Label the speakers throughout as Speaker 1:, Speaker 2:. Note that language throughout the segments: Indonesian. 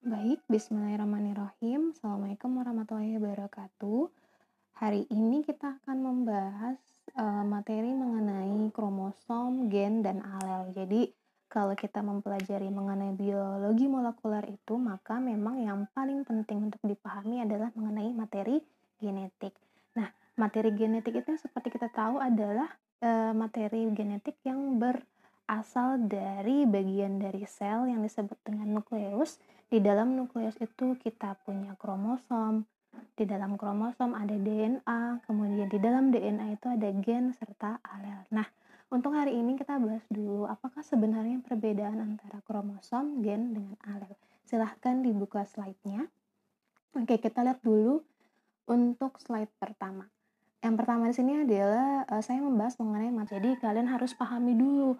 Speaker 1: Baik, bismillahirrahmanirrahim. Assalamualaikum warahmatullahi wabarakatuh. Hari ini kita akan membahas uh, materi mengenai kromosom, gen, dan alel. Jadi, kalau kita mempelajari mengenai biologi molekuler itu, maka memang yang paling penting untuk dipahami adalah mengenai materi genetik. Nah, materi genetik itu seperti kita tahu adalah uh, materi genetik yang berasal dari bagian dari sel yang disebut dengan nukleus di dalam nukleus itu kita punya kromosom, di dalam kromosom ada DNA, kemudian di dalam DNA itu ada gen serta alel. Nah, untuk hari ini kita bahas dulu apakah sebenarnya perbedaan antara kromosom, gen dengan alel. Silahkan dibuka slide-nya. Oke, kita lihat dulu untuk slide pertama. Yang pertama di sini adalah uh, saya membahas mengenai materi. Jadi kalian harus pahami dulu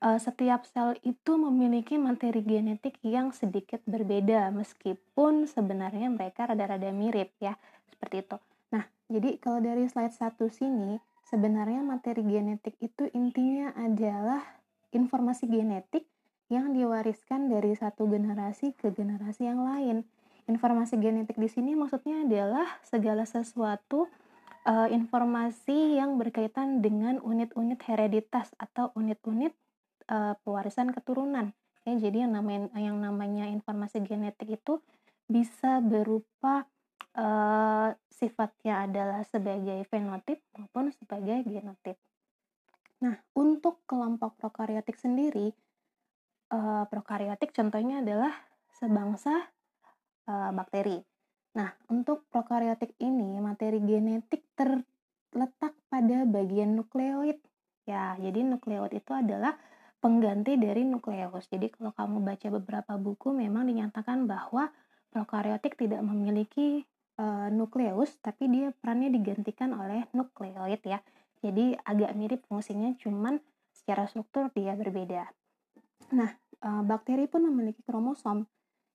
Speaker 1: uh, setiap sel itu memiliki materi genetik yang sedikit berbeda meskipun sebenarnya mereka rada-rada mirip ya seperti itu. Nah, jadi kalau dari slide satu sini sebenarnya materi genetik itu intinya adalah informasi genetik yang diwariskan dari satu generasi ke generasi yang lain. Informasi genetik di sini maksudnya adalah segala sesuatu uh, informasi yang berkaitan dengan unit-unit hereditas atau unit-unit uh, pewarisan keturunan. Ya, jadi yang namanya yang namanya informasi genetik itu bisa berupa uh, sifatnya adalah sebagai fenotip maupun sebagai genotip. Nah, untuk kelompok prokariotik sendiri, uh, prokariotik contohnya adalah sebangsa uh, bakteri. Nah, untuk prokariotik ini materi genetik terletak pada bagian nukleoid. Ya, jadi nukleoid itu adalah pengganti dari nukleus. Jadi kalau kamu baca beberapa buku memang dinyatakan bahwa prokariotik tidak memiliki e, nukleus tapi dia perannya digantikan oleh nukleoid ya. Jadi agak mirip fungsinya cuman secara struktur dia berbeda. Nah, e, bakteri pun memiliki kromosom.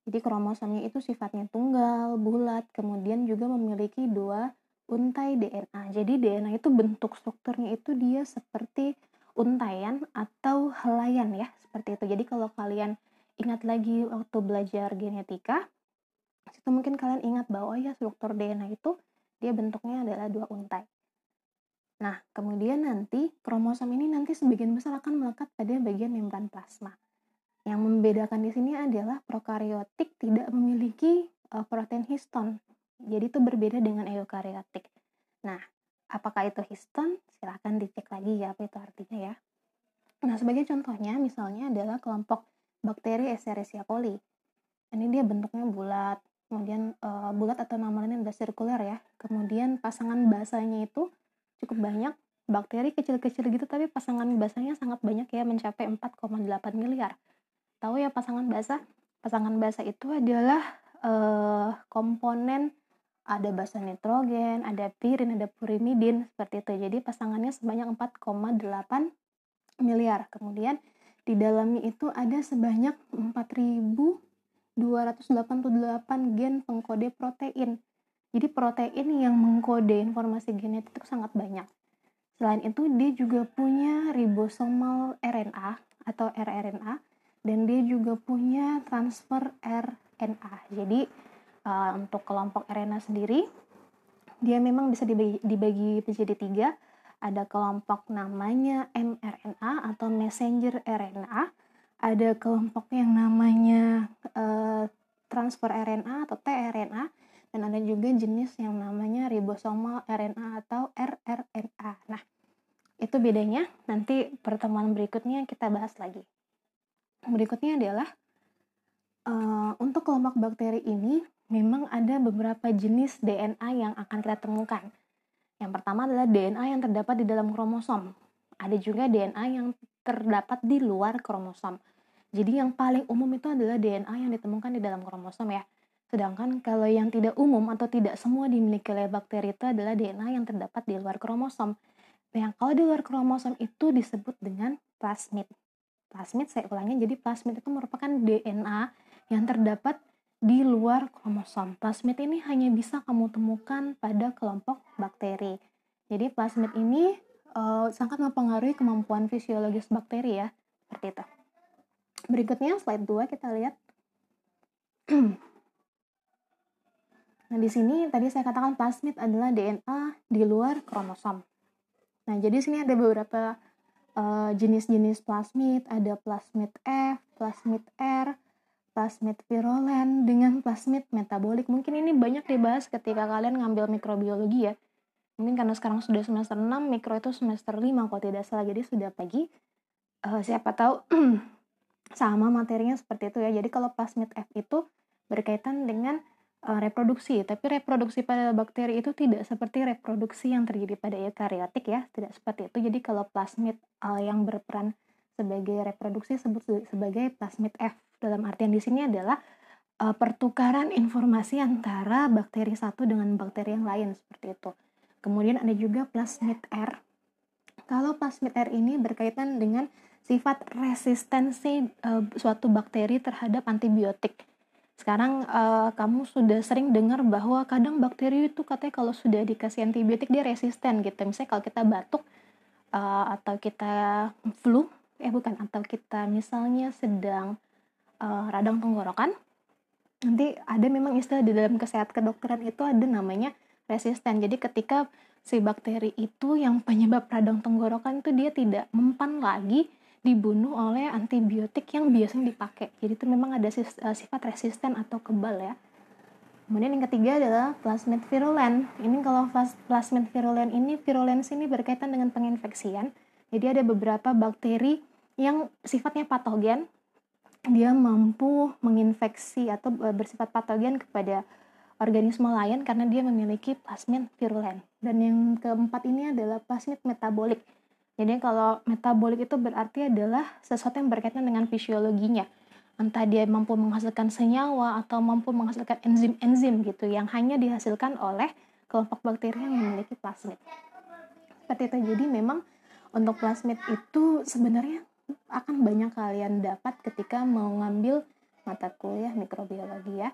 Speaker 1: Jadi kromosomnya itu sifatnya tunggal, bulat, kemudian juga memiliki dua untai DNA. Jadi DNA itu bentuk strukturnya itu dia seperti untayan atau helayan ya seperti itu. Jadi kalau kalian ingat lagi waktu belajar genetika itu mungkin kalian ingat bahwa ya struktur DNA itu dia bentuknya adalah dua untai. Nah kemudian nanti kromosom ini nanti sebagian besar akan melekat pada bagian membran plasma. Yang membedakan di sini adalah prokariotik tidak memiliki uh, protein histon. Jadi itu berbeda dengan eukariotik nah Apakah itu histon? Silahkan dicek lagi ya apa itu artinya ya. Nah, sebagai contohnya misalnya adalah kelompok bakteri Escherichia coli. Ini dia bentuknya bulat, kemudian uh, bulat atau namanya udah sirkuler ya. Kemudian pasangan basanya itu cukup banyak, bakteri kecil-kecil gitu tapi pasangan basanya sangat banyak ya mencapai 4,8 miliar. Tahu ya pasangan basa? Pasangan basa itu adalah uh, komponen ada basa nitrogen, ada pirin, ada purimidin seperti itu. Jadi pasangannya sebanyak 4,8 miliar. Kemudian di dalamnya itu ada sebanyak 4.288 gen pengkode protein. Jadi protein yang mengkode informasi genetik itu sangat banyak. Selain itu dia juga punya ribosomal RNA atau rRNA dan dia juga punya transfer RNA. Uh, untuk kelompok RNA sendiri dia memang bisa dibagi, dibagi menjadi tiga. Ada kelompok namanya mRNA atau messenger RNA ada kelompok yang namanya uh, transfer RNA atau tRNA dan ada juga jenis yang namanya ribosomal RNA atau rRNA nah itu bedanya. Nanti pertemuan berikutnya kita bahas lagi. Berikutnya adalah uh, untuk kelompok bakteri ini memang ada beberapa jenis DNA yang akan kita temukan. Yang pertama adalah DNA yang terdapat di dalam kromosom. Ada juga DNA yang terdapat di luar kromosom. Jadi yang paling umum itu adalah DNA yang ditemukan di dalam kromosom ya. Sedangkan kalau yang tidak umum atau tidak semua dimiliki oleh bakteri itu adalah DNA yang terdapat di luar kromosom. Yang kalau di luar kromosom itu disebut dengan plasmid. Plasmid saya ulangi, jadi plasmid itu merupakan DNA yang terdapat di luar kromosom. Plasmid ini hanya bisa kamu temukan pada kelompok bakteri. Jadi plasmid ini uh, sangat mempengaruhi kemampuan fisiologis bakteri ya, seperti itu. Berikutnya slide 2 kita lihat. nah, di sini tadi saya katakan plasmid adalah DNA di luar kromosom. Nah, jadi sini ada beberapa uh, jenis-jenis plasmid, ada plasmid F, plasmid R, plasmid virulen dengan plasmid metabolik. Mungkin ini banyak dibahas ketika kalian ngambil mikrobiologi ya. Mungkin karena sekarang sudah semester 6, mikro itu semester 5 kalau tidak salah. Jadi sudah pagi. Uh, siapa tahu sama materinya seperti itu ya. Jadi kalau plasmid F itu berkaitan dengan uh, reproduksi, tapi reproduksi pada bakteri itu tidak seperti reproduksi yang terjadi pada eukariotik ya, tidak seperti itu. Jadi kalau plasmid uh, yang berperan sebagai reproduksi sebut sebagai plasmid F. Dalam artian di sini adalah uh, pertukaran informasi antara bakteri satu dengan bakteri yang lain seperti itu. Kemudian ada juga plasmid R. Kalau plasmid R ini berkaitan dengan sifat resistensi uh, suatu bakteri terhadap antibiotik. Sekarang uh, kamu sudah sering dengar bahwa kadang bakteri itu katanya kalau sudah dikasih antibiotik dia resisten gitu. Misalnya kalau kita batuk uh, atau kita flu, eh bukan, atau kita misalnya sedang uh, radang tenggorokan, nanti ada memang istilah di dalam kesehatan kedokteran itu ada namanya resisten. Jadi ketika si bakteri itu yang penyebab radang tenggorokan itu dia tidak mempan lagi dibunuh oleh antibiotik yang biasanya dipakai. Jadi itu memang ada eh, sifat resisten atau kebal ya. Kemudian yang ketiga adalah plasmid virulen. Ini kalau plasmid virulen ini, virulens ini berkaitan dengan penginfeksian. Jadi ada beberapa bakteri yang sifatnya patogen, dia mampu menginfeksi atau eh, bersifat patogen kepada organisme lain karena dia memiliki plasmid virulen. Dan yang keempat ini adalah plasmid metabolik. Jadi kalau metabolik itu berarti adalah sesuatu yang berkaitan dengan fisiologinya. Entah dia mampu menghasilkan senyawa atau mampu menghasilkan enzim-enzim gitu yang hanya dihasilkan oleh kelompok bakteri yang memiliki plasmid. Seperti itu. Jadi memang untuk plasmid itu sebenarnya akan banyak kalian dapat ketika mau ngambil mata kuliah mikrobiologi ya.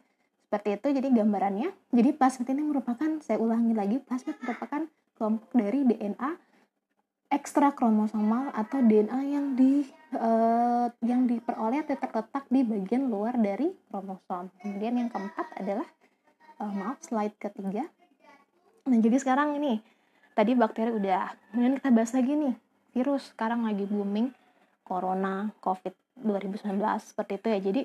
Speaker 1: Seperti itu jadi gambarannya. Jadi plasmid ini merupakan, saya ulangi lagi, plasmid merupakan kelompok dari DNA ekstra kromosomal atau DNA yang di uh, yang diperoleh atau terletak di bagian luar dari kromosom. Kemudian yang keempat adalah uh, maaf slide ketiga. Nah, jadi sekarang ini tadi bakteri udah. Kemudian kita bahas lagi nih, virus sekarang lagi booming corona, covid 2019 seperti itu ya. Jadi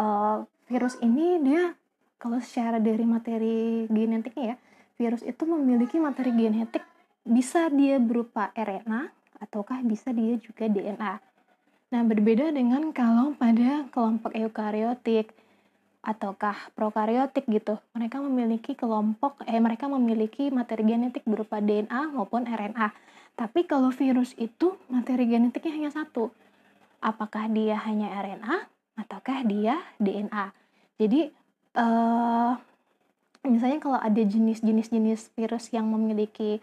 Speaker 1: uh, virus ini dia kalau secara dari materi genetiknya ya, virus itu memiliki materi genetik bisa dia berupa RNA ataukah bisa dia juga DNA. Nah, berbeda dengan kalau pada kelompok eukariotik ataukah prokariotik gitu. Mereka memiliki kelompok eh mereka memiliki materi genetik berupa DNA maupun RNA. Tapi kalau virus itu materi genetiknya hanya satu. Apakah dia hanya RNA ataukah dia DNA? Jadi eh misalnya kalau ada jenis-jenis jenis virus yang memiliki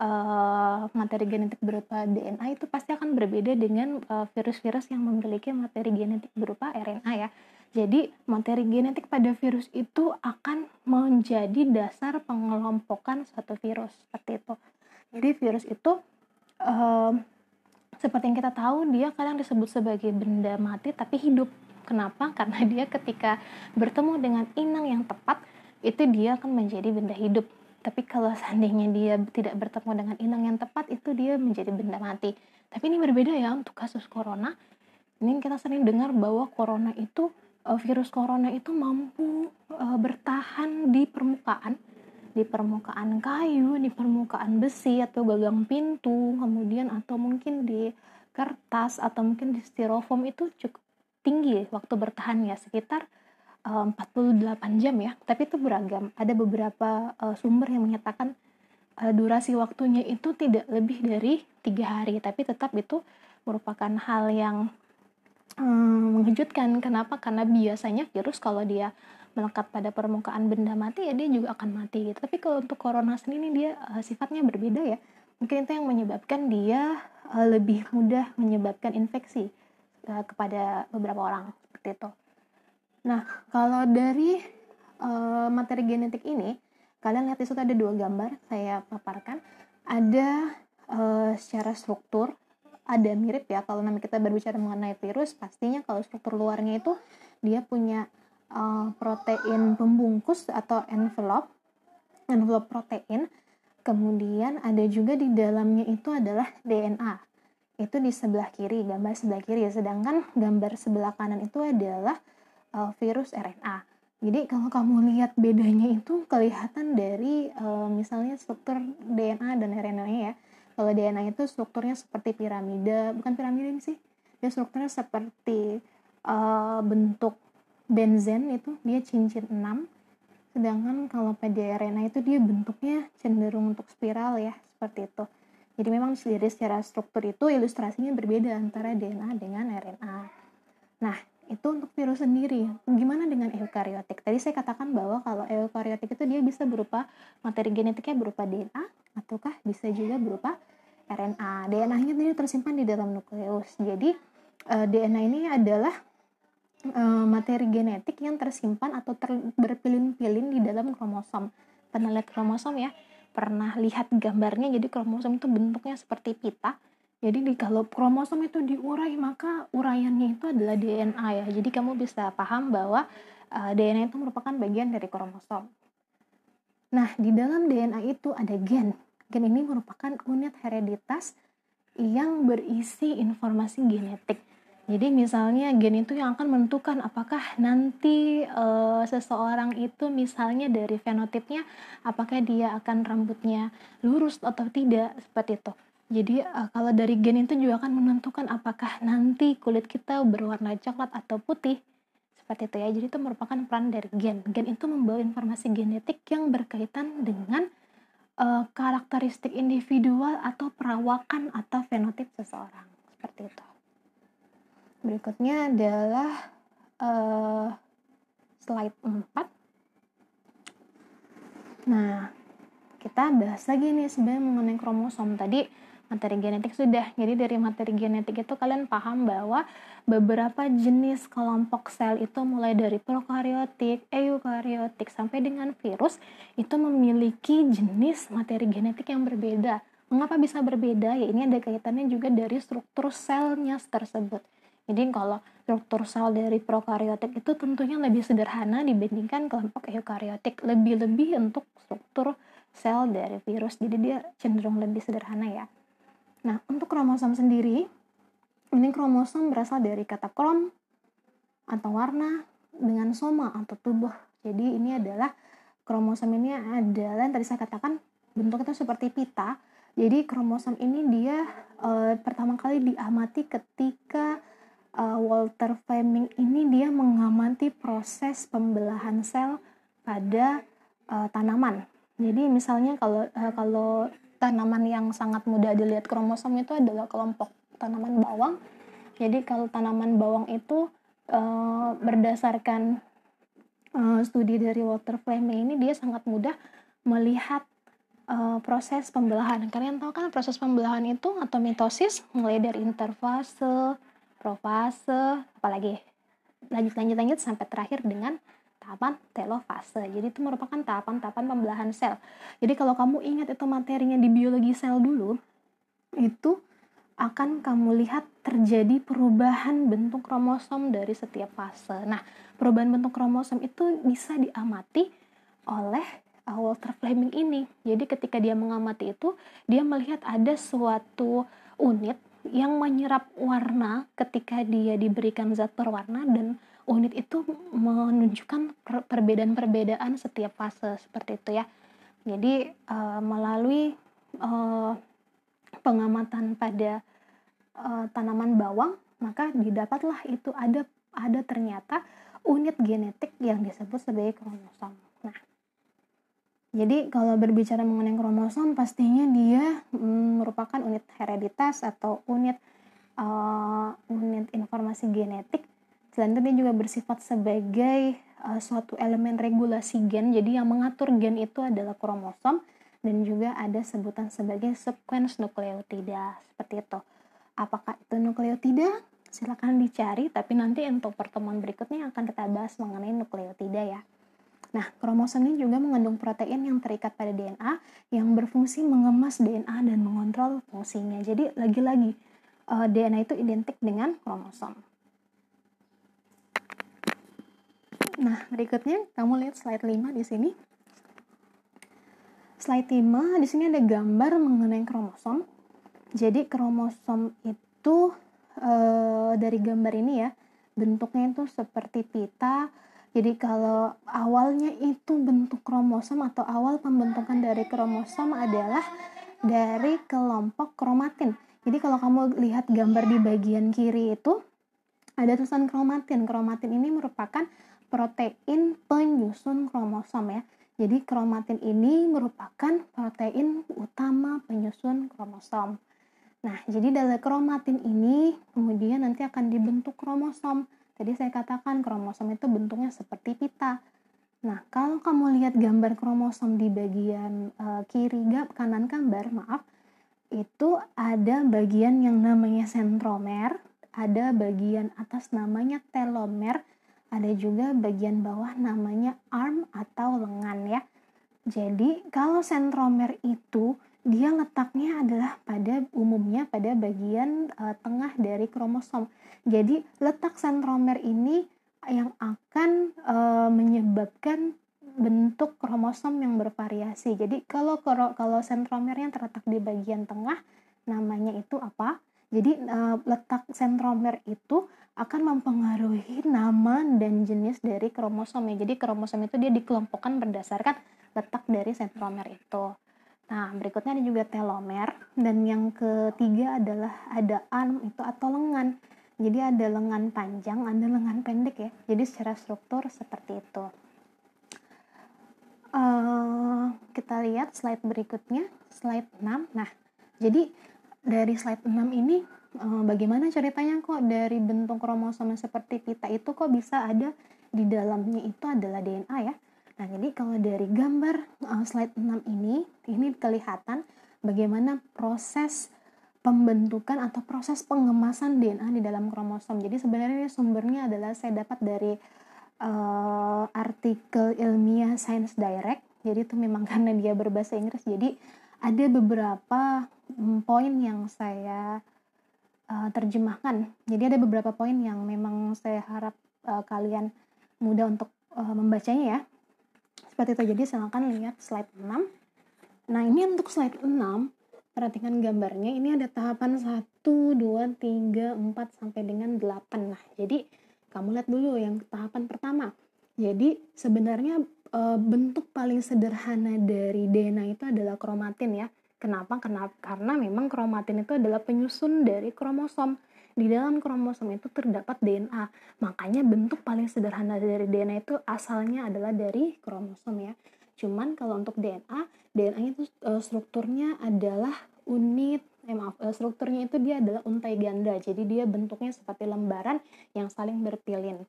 Speaker 1: uh, materi genetik berupa DNA itu pasti akan berbeda dengan eh, virus-virus uh, yang memiliki materi genetik berupa RNA ya. Jadi materi genetik pada virus itu akan menjadi dasar pengelompokan suatu virus seperti itu. Jadi virus itu uh, seperti yang kita tahu dia kadang disebut sebagai benda mati tapi hidup. Kenapa? Karena dia ketika bertemu dengan inang yang tepat itu dia akan menjadi benda hidup tapi kalau seandainya dia tidak bertemu dengan inang yang tepat itu dia menjadi benda mati tapi ini berbeda ya untuk kasus corona ini kita sering dengar bahwa corona itu eh, virus corona itu mampu uh, bertahan di permukaan di permukaan kayu, di permukaan besi atau gagang pintu, kemudian atau mungkin di kertas atau mungkin di styrofoam itu cukup tinggi waktu bertahannya sekitar 48 eh, jam ya, tapi itu beragam. Ada beberapa uh, sumber yang menyatakan uh, durasi waktunya itu tidak lebih dari tiga hari, tapi tetap itu merupakan hal yang mengejutkan. Kenapa? Karena biasanya virus kalau dia melekat pada permukaan benda mati ya dia juga akan mati gitu. Tapi kalau untuk corona sendiri dia uh, sifatnya berbeda ya. Mungkin itu yang menyebabkan dia uh, lebih mudah menyebabkan infeksi uh, kepada beberapa orang seperti itu. Nah, kalau dari uh, materi genetik ini, kalian lihat di situ ada dua gambar saya paparkan. Ada uh, secara struktur, ada mirip ya. Kalau namanya kita berbicara mengenai virus, pastinya kalau struktur luarnya itu dia punya uh, protein pembungkus atau envelope envelope protein. Kemudian ada juga di dalamnya itu adalah DNA itu di sebelah kiri gambar sebelah kiri. Sedangkan gambar sebelah kanan itu adalah uh, virus RNA jadi kalau kamu lihat bedanya itu kelihatan dari uh, misalnya struktur DNA dan RNA ya. Kalau DNA itu strukturnya seperti piramida. Bukan piramida sih. Dia strukturnya seperti uh, bentuk benzen itu dia cincin 6 sedangkan kalau pada RNA itu dia bentuknya cenderung untuk spiral ya seperti itu. Jadi memang dari secara struktur itu ilustrasinya berbeda antara DNA dengan RNA nah itu untuk virus sendiri. Gimana dengan eukariotik? Tadi saya katakan bahwa kalau eukariotik itu dia bisa berupa materi genetiknya berupa DNA ataukah bisa juga berupa RNA DNA-nya tersimpan di dalam nukleus. Jadi eh, DNA ini adalah uh, materi genetik yang tersimpan atau ter, berpilin-pilin di dalam kromosom. Pernah lihat kromosom ya? Pernah lihat gambarnya jadi kromosom itu bentuknya seperti pita. Jadi di, kalau kromosom itu diurai maka uraiannya itu adalah DNA ya. Jadi kamu bisa paham bahwa uh, eh, DNA itu merupakan bagian dari kromosom. Nah, di dalam DNA itu ada gen. Gen ini merupakan unit hereditas yang berisi informasi genetik. Jadi misalnya gen itu yang akan menentukan apakah nanti uh, seseorang itu misalnya dari fenotipnya apakah dia akan rambutnya lurus atau tidak seperti itu. Jadi uh, kalau dari gen itu juga akan menentukan apakah nanti kulit kita berwarna coklat atau putih seperti itu ya. Jadi itu merupakan peran dari gen. Gen itu membawa informasi genetik yang berkaitan dengan uh, karakteristik individual atau perawakan atau fenotip seseorang seperti itu berikutnya adalah uh, slide 4 nah kita bahas lagi nih sebenarnya mengenai kromosom tadi. Materi genetik sudah. Jadi dari materi genetik itu kalian paham bahwa beberapa jenis kelompok sel itu mulai dari prokariotik, eukariotik sampai dengan virus itu memiliki jenis materi genetik yang berbeda. Mengapa bisa berbeda? Ya ini ada kaitannya juga dari struktur selnya tersebut jadi kalau struktur sel dari prokariotik itu tentunya lebih sederhana dibandingkan kelompok eukariotik, lebih-lebih untuk struktur sel dari virus. Jadi dia cenderung lebih sederhana ya. Nah, untuk kromosom sendiri, ini kromosom berasal dari kata krom atau warna dengan soma atau tubuh. Jadi ini adalah kromosom ini adalah yang tadi saya katakan bentuknya seperti pita. Jadi kromosom ini dia e, pertama kali diamati ketika uh, Walter Fleming ini dia mengamati proses pembelahan sel pada uh, tanaman. Jadi misalnya kalau uh, kalau tanaman yang sangat mudah dilihat kromosom itu adalah kelompok tanaman bawang. Jadi kalau tanaman bawang itu uh, berdasarkan uh, studi dari Walter Fleming ini dia sangat mudah melihat uh, proses pembelahan. Kalian tahu kan proses pembelahan itu atau mitosis mulai dari interfase, profase apalagi lanjut lanjut lanjut sampai terakhir dengan tahapan telofase. Jadi itu merupakan tahapan-tahapan pembelahan sel. Jadi kalau kamu ingat itu materinya di biologi sel dulu, itu akan kamu lihat terjadi perubahan bentuk kromosom dari setiap fase. Nah, perubahan bentuk kromosom itu bisa diamati oleh uh, Walter Fleming ini. Jadi ketika dia mengamati itu, dia melihat ada suatu unit yang menyerap warna ketika dia diberikan zat berwarna dan unit itu menunjukkan perbedaan-perbedaan setiap fase seperti itu ya. Jadi uh, melalui uh, pengamatan pada uh, tanaman bawang maka didapatlah itu ada ada ternyata unit genetik yang disebut sebagai kromosom. Jadi kalau berbicara mengenai kromosom pastinya dia mm, merupakan unit hereditas atau unit uh, unit informasi genetik. Selain itu dia juga bersifat sebagai uh, suatu elemen regulasi gen. Jadi yang mengatur gen itu adalah kromosom dan juga ada sebutan sebagai sequence nukleotida seperti itu. Apakah itu nukleotida? Silakan dicari, tapi nanti untuk pertemuan berikutnya akan kita bahas mengenai nukleotida ya. Nah, kromosom ini juga mengandung protein yang terikat pada DNA yang berfungsi mengemas DNA dan mengontrol fungsinya. Jadi, lagi-lagi eh, DNA itu identik dengan kromosom. Nah, berikutnya kamu lihat slide 5 di sini. Slide 5 di sini ada gambar mengenai kromosom. Jadi kromosom itu e, dari gambar ini ya, bentuknya itu seperti pita. Jadi kalau awalnya itu bentuk kromosom atau awal pembentukan dari kromosom adalah dari kelompok kromatin. Jadi kalau kamu lihat gambar di bagian kiri itu ada tulisan kromatin. Kromatin ini merupakan protein penyusun kromosom ya. Jadi kromatin ini merupakan protein utama penyusun kromosom. Nah, jadi dari kromatin ini kemudian nanti akan dibentuk kromosom. Tadi saya katakan kromosom itu bentuknya seperti pita. Nah, kalau kamu lihat gambar kromosom di bagian uh, kiri kanan gambar, maaf, itu ada bagian yang namanya sentromer, ada bagian atas namanya telomer, ada juga bagian bawah namanya arm atau lengan ya. Jadi kalau sentromer itu dia letaknya adalah pada umumnya pada bagian uh, tengah dari kromosom. Jadi letak sentromer ini yang akan uh, menyebabkan bentuk kromosom yang bervariasi. Jadi kalau kalau sentromernya terletak di bagian tengah namanya itu apa? Jadi uh, letak sentromer itu akan mempengaruhi nama dan jenis dari kromosom ya. Jadi kromosom itu dia dikelompokkan berdasarkan letak dari sentromer itu. Nah, berikutnya ada juga telomer dan yang ketiga adalah ada arm itu atau lengan. Jadi ada lengan panjang, ada lengan pendek ya. Jadi secara struktur seperti itu. Uh, kita lihat slide berikutnya, slide 6. Nah, jadi dari slide 6 ini uh, bagaimana ceritanya kok dari bentuk kromosom seperti pita itu kok bisa ada di dalamnya itu adalah DNA ya. Nah, jadi kalau dari gambar uh, slide 6 ini, ini kelihatan bagaimana proses pembentukan atau proses pengemasan DNA di dalam kromosom. Jadi sebenarnya sumbernya adalah saya dapat dari uh, artikel ilmiah Science Direct. Jadi itu memang karena dia berbahasa Inggris. Jadi ada beberapa um, poin yang saya uh, terjemahkan. Jadi ada beberapa poin yang memang saya harap uh, kalian mudah untuk uh, membacanya ya. Seperti itu. Jadi silakan lihat slide 6. Nah, ini untuk slide 6 perhatikan gambarnya ini ada tahapan 1, 2, 3, 4 sampai dengan 8. Nah, jadi kamu lihat dulu yang tahapan pertama. Jadi sebenarnya e, bentuk paling sederhana dari DNA itu adalah kromatin ya. Kenapa? Kenapa? Karena memang kromatin itu adalah penyusun dari kromosom. Di dalam kromosom itu terdapat DNA. Makanya bentuk paling sederhana dari DNA itu asalnya adalah dari kromosom ya. Cuman kalau untuk DNA, DNA itu uh, strukturnya adalah unit eh maaf uh, strukturnya itu dia adalah untai ganda. Jadi dia bentuknya seperti lembaran yang saling berpilin.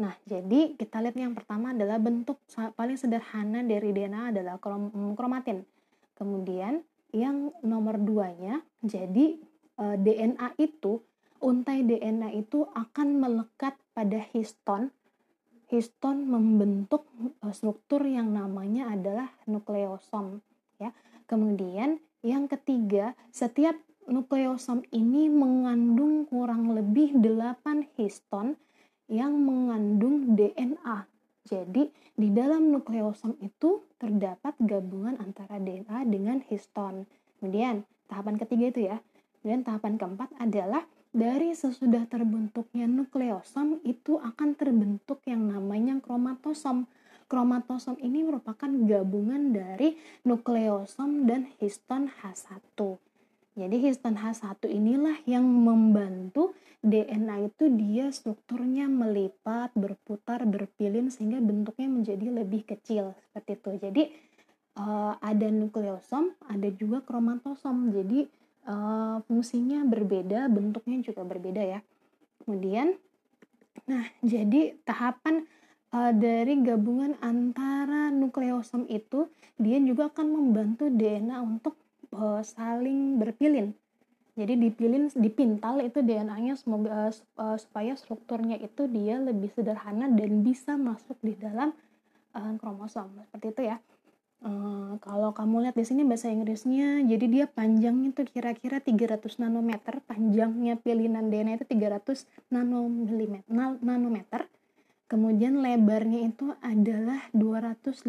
Speaker 1: Nah, jadi kita lihat yang pertama adalah bentuk paling sederhana dari DNA adalah krom kromatin. Kemudian yang nomor duanya, jadi e, DNA itu, untai DNA itu akan melekat pada histon. Histon membentuk e, struktur yang namanya adalah nukleosom. Ya. Kemudian yang ketiga, setiap nukleosom ini mengandung kurang lebih 8 histon yang mengandung DNA. Jadi, di dalam nukleosom itu terdapat gabungan antara DNA dengan histon. Kemudian, tahapan ketiga itu ya. Kemudian tahapan keempat adalah dari sesudah terbentuknya nukleosom itu akan terbentuk yang namanya kromatosom. Kromatosom ini merupakan gabungan dari nukleosom dan histon H1. Jadi histon H1 inilah yang membantu DNA itu dia strukturnya melipat, berputar, berpilin sehingga bentuknya menjadi lebih kecil seperti itu. Jadi uh, ada nukleosom, ada juga kromatosom. Jadi uh, fungsinya berbeda, bentuknya juga berbeda ya. Kemudian, nah jadi tahapan uh, dari gabungan antara nukleosom itu dia juga akan membantu DNA untuk uh, saling berpilin. Jadi dipilin dipintal itu DNA-nya uh, supaya strukturnya itu dia lebih sederhana dan bisa masuk di dalam kromosom. Seperti itu ya uh, kalau kamu lihat di sini bahasa Inggrisnya jadi dia panjangnya itu kira-kira 300 nanometer panjangnya pilihan DNA itu 300 nanomilimeter nanometer. Kemudian lebarnya itu adalah 250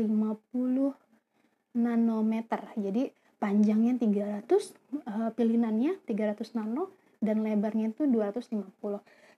Speaker 1: nanometer. Jadi panjangnya 300 uh, pilinannya 300 nano dan lebarnya itu 250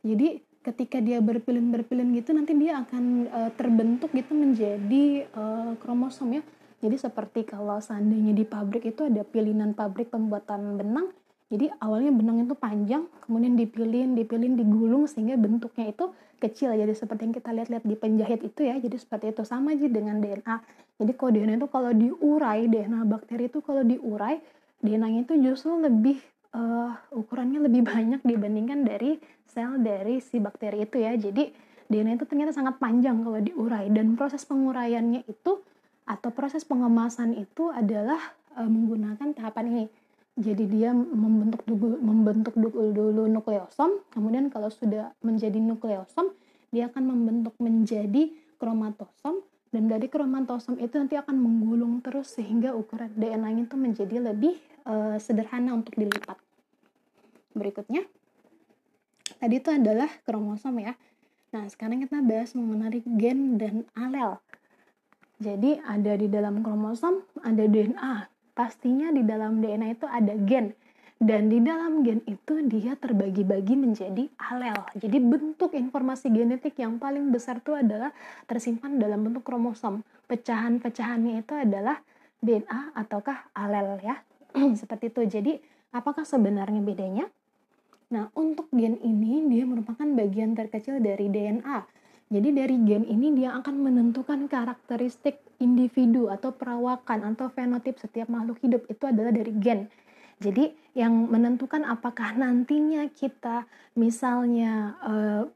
Speaker 1: jadi ketika dia berpilin-berpilin gitu nanti dia akan uh, terbentuk gitu menjadi uh, kromosom ya jadi seperti kalau seandainya di pabrik itu ada pilinan pabrik pembuatan benang jadi awalnya benang itu panjang kemudian dipilin dipilin digulung sehingga bentuknya itu kecil. Jadi seperti yang kita lihat-lihat di penjahit itu ya jadi seperti itu. Sama aja dengan DNA jadi kalau DNA itu kalau diurai DNA bakteri itu kalau diurai DNA-nya itu justru lebih uh, ukurannya lebih banyak dibandingkan dari sel dari si bakteri itu ya. Jadi DNA itu ternyata sangat panjang kalau diurai. Dan proses penguraiannya itu atau proses pengemasan itu adalah uh, menggunakan tahapan ini. Jadi dia membentuk dulu, membentuk dulu, dulu nukleosom, kemudian kalau sudah menjadi nukleosom, dia akan membentuk menjadi kromatosom dan dari kromatosom itu nanti akan menggulung terus sehingga ukuran DNA-nya itu menjadi lebih uh, sederhana untuk dilipat. Berikutnya tadi itu adalah kromosom ya. Nah sekarang kita bahas mengenai gen dan alel jadi ada di dalam kromosom ada DNA pastinya di dalam DNA itu ada gen dan di dalam gen itu dia terbagi-bagi menjadi alel. Jadi bentuk informasi genetik yang paling besar itu adalah tersimpan dalam bentuk kromosom. Pecahan-pecahannya itu adalah DNA ataukah alel ya. Seperti itu. Jadi apakah sebenarnya bedanya? Nah, untuk gen ini dia merupakan bagian terkecil dari DNA. Jadi dari gen ini dia akan menentukan karakteristik individu atau perawakan atau fenotip setiap makhluk hidup itu adalah dari gen. Jadi yang menentukan apakah nantinya kita misalnya e,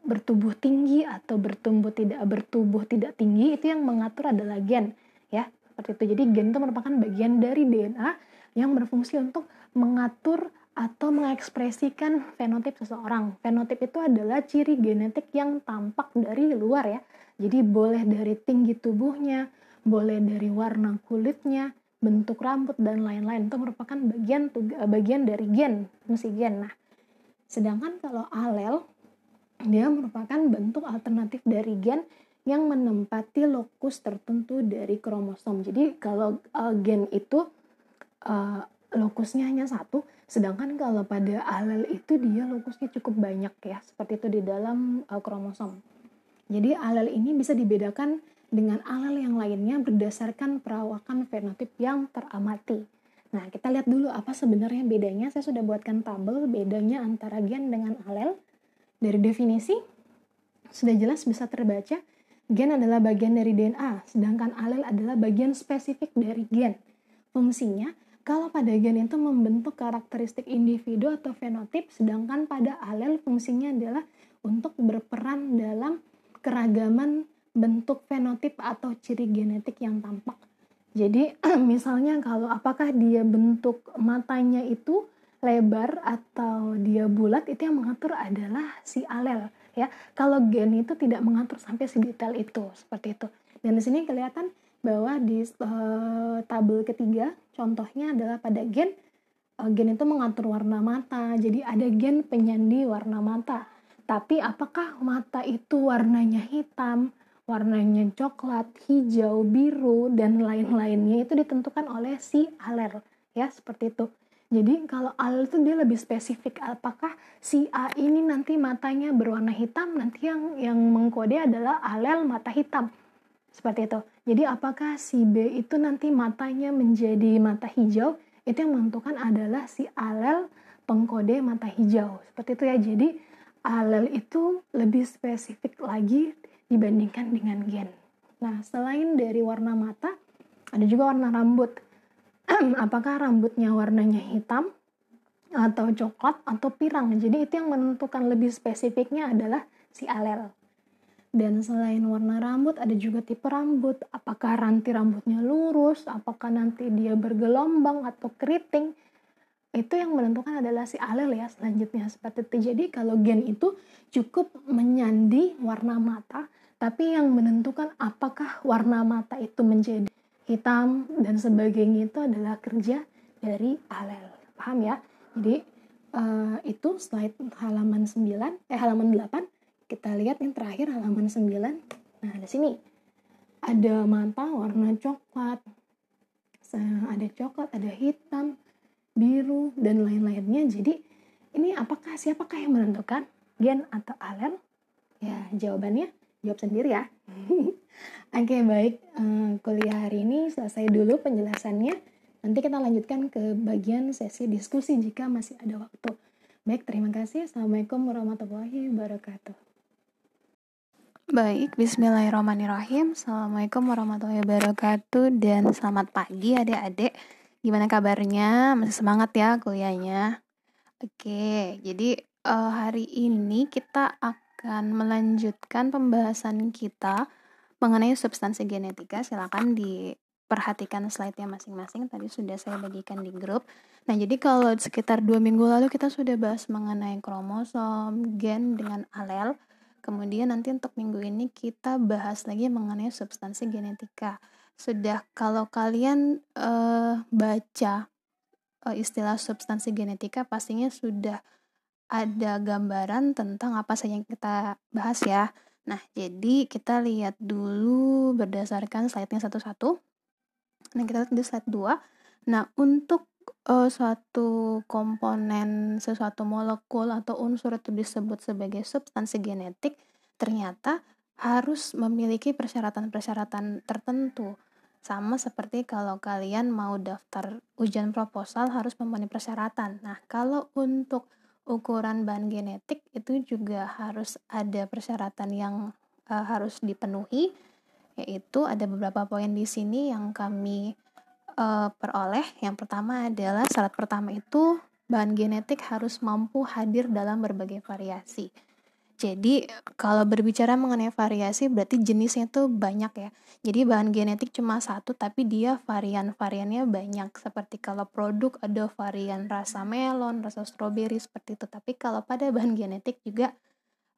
Speaker 1: bertubuh tinggi atau bertumbuh tidak bertubuh tidak tinggi itu yang mengatur adalah gen ya seperti itu. Jadi gen itu merupakan bagian dari DNA yang berfungsi untuk mengatur atau mengekspresikan fenotip seseorang. Fenotip itu adalah ciri genetik yang tampak dari luar ya. Jadi boleh dari tinggi tubuhnya, boleh dari warna kulitnya, bentuk rambut dan lain-lain. Itu merupakan bagian bagian dari gen, fungsi gen. Nah, sedangkan kalau alel dia merupakan bentuk alternatif dari gen yang menempati lokus tertentu dari kromosom. Jadi kalau uh, gen itu uh, lokusnya hanya satu, sedangkan kalau pada alel itu dia lokusnya cukup banyak ya, seperti itu di dalam uh, kromosom. Jadi alel ini bisa dibedakan dengan alel yang lainnya berdasarkan perawakan fenotip yang teramati. Nah, kita lihat dulu apa sebenarnya bedanya. Saya sudah buatkan tabel bedanya antara gen dengan alel. Dari definisi, sudah jelas bisa terbaca, gen adalah bagian dari DNA, sedangkan alel adalah bagian spesifik dari gen. Fungsinya kalau pada gen itu membentuk karakteristik individu atau fenotip, sedangkan pada alel fungsinya adalah untuk berperan dalam keragaman bentuk fenotip atau ciri genetik yang tampak. Jadi misalnya kalau apakah dia bentuk matanya itu lebar atau dia bulat itu yang mengatur adalah si alel ya. Kalau gen itu tidak mengatur sampai sedetail itu seperti itu. Dan di sini kelihatan bahwa di uh, tabel ketiga contohnya adalah pada gen uh, gen itu mengatur warna mata. Jadi ada gen penyandi warna mata. Tapi apakah mata itu warnanya hitam warnanya coklat hijau biru dan lain-lainnya itu ditentukan oleh si alel ya seperti itu. Jadi kalau alel itu dia lebih spesifik. Apakah si A ini nanti matanya berwarna hitam nanti yang yang mengkode adalah alel mata hitam seperti itu. Jadi apakah si B itu nanti matanya menjadi mata hijau? Itu yang menentukan adalah si alel pengkode mata hijau. Seperti itu ya. Jadi alel itu lebih spesifik lagi dibandingkan dengan gen. Nah, selain dari warna mata, ada juga warna rambut. apakah rambutnya warnanya hitam atau coklat atau pirang? Jadi itu yang menentukan lebih spesifiknya adalah si alel. Dan selain warna rambut, ada juga tipe rambut. Apakah ranti rambutnya lurus, apakah nanti dia bergelombang atau keriting. Itu yang menentukan adalah si alel ya selanjutnya seperti itu. Jadi kalau gen itu cukup menyandi warna mata, tapi yang menentukan apakah warna mata itu menjadi hitam dan sebagainya itu adalah kerja dari alel. Paham ya? Jadi uh, itu slide halaman 9, eh halaman 8 kita lihat yang terakhir halaman 9. Nah, di sini ada mata warna coklat, ada coklat, ada hitam, biru, dan lain-lainnya. Jadi, ini apakah siapakah yang menentukan gen atau alel? Ya, jawabannya jawab sendiri ya. Oke, baik. Uh, kuliah hari ini selesai dulu penjelasannya. Nanti kita lanjutkan ke bagian sesi diskusi jika masih ada waktu. Baik, terima kasih. Assalamualaikum warahmatullahi wabarakatuh.
Speaker 2: Baik, bismillahirrahmanirrahim. Assalamualaikum warahmatullahi wabarakatuh dan selamat pagi adik-adik. Gimana kabarnya? Masih semangat ya kuliahnya? Oke, jadi uh, hari ini kita akan melanjutkan pembahasan kita mengenai substansi genetika. Silakan di perhatikan slide-nya masing-masing. Tadi sudah saya bagikan di grup. Nah, jadi kalau sekitar dua minggu lalu kita sudah bahas mengenai kromosom, gen dengan alel. Kemudian nanti untuk minggu ini kita bahas lagi mengenai substansi genetika. Sudah kalau kalian uh, baca uh, istilah substansi genetika pastinya sudah ada gambaran tentang apa saja yang kita bahas ya. Nah, jadi kita lihat dulu berdasarkan slide-nya satu-satu. Nah, kita lihat di slide 2. Nah, untuk uh, suatu komponen, sesuatu molekul atau unsur itu disebut sebagai substansi genetik, ternyata harus memiliki persyaratan-persyaratan tertentu. Sama seperti kalau kalian mau daftar ujian proposal harus memenuhi persyaratan. Nah, kalau untuk ukuran bahan genetik itu juga harus ada persyaratan yang uh, harus dipenuhi yaitu ada beberapa poin di sini yang kami uh, peroleh. Yang pertama adalah syarat pertama itu bahan genetik harus mampu hadir dalam berbagai variasi. Jadi kalau berbicara mengenai variasi berarti jenisnya itu banyak ya. Jadi bahan genetik cuma satu tapi dia varian-variannya banyak. Seperti kalau produk ada varian rasa melon, rasa stroberi seperti itu. Tapi kalau pada bahan genetik juga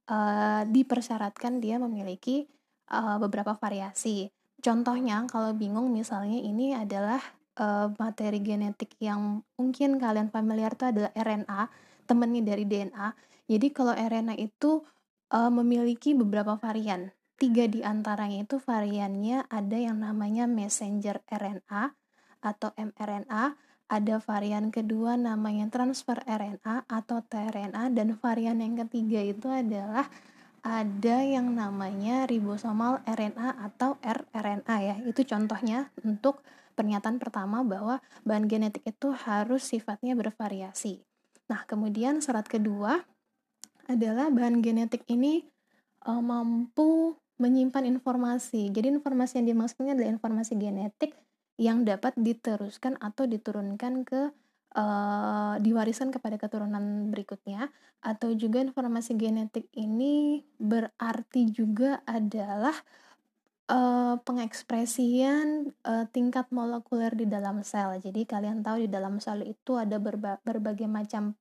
Speaker 2: uh, dipersyaratkan dia memiliki uh, beberapa variasi. Contohnya kalau bingung misalnya ini adalah uh, materi genetik yang mungkin kalian familiar itu adalah RNA, temennya dari DNA. Jadi kalau RNA itu uh, memiliki beberapa varian. Tiga di antaranya itu variannya ada yang namanya messenger RNA atau mRNA, ada varian kedua namanya transfer RNA atau tRNA dan varian yang ketiga itu adalah ada yang namanya ribosomal RNA atau rRNA ya. Itu contohnya untuk pernyataan pertama bahwa bahan genetik itu harus sifatnya bervariasi. Nah, kemudian syarat kedua adalah bahan genetik ini uh, mampu menyimpan informasi. Jadi informasi yang dimaksudnya adalah informasi genetik yang dapat diteruskan atau diturunkan ke uh, diwariskan kepada keturunan berikutnya atau juga informasi genetik ini berarti juga adalah uh, pengekspresian uh, tingkat molekuler di dalam sel. Jadi kalian tahu di dalam sel itu ada berba berbagai macam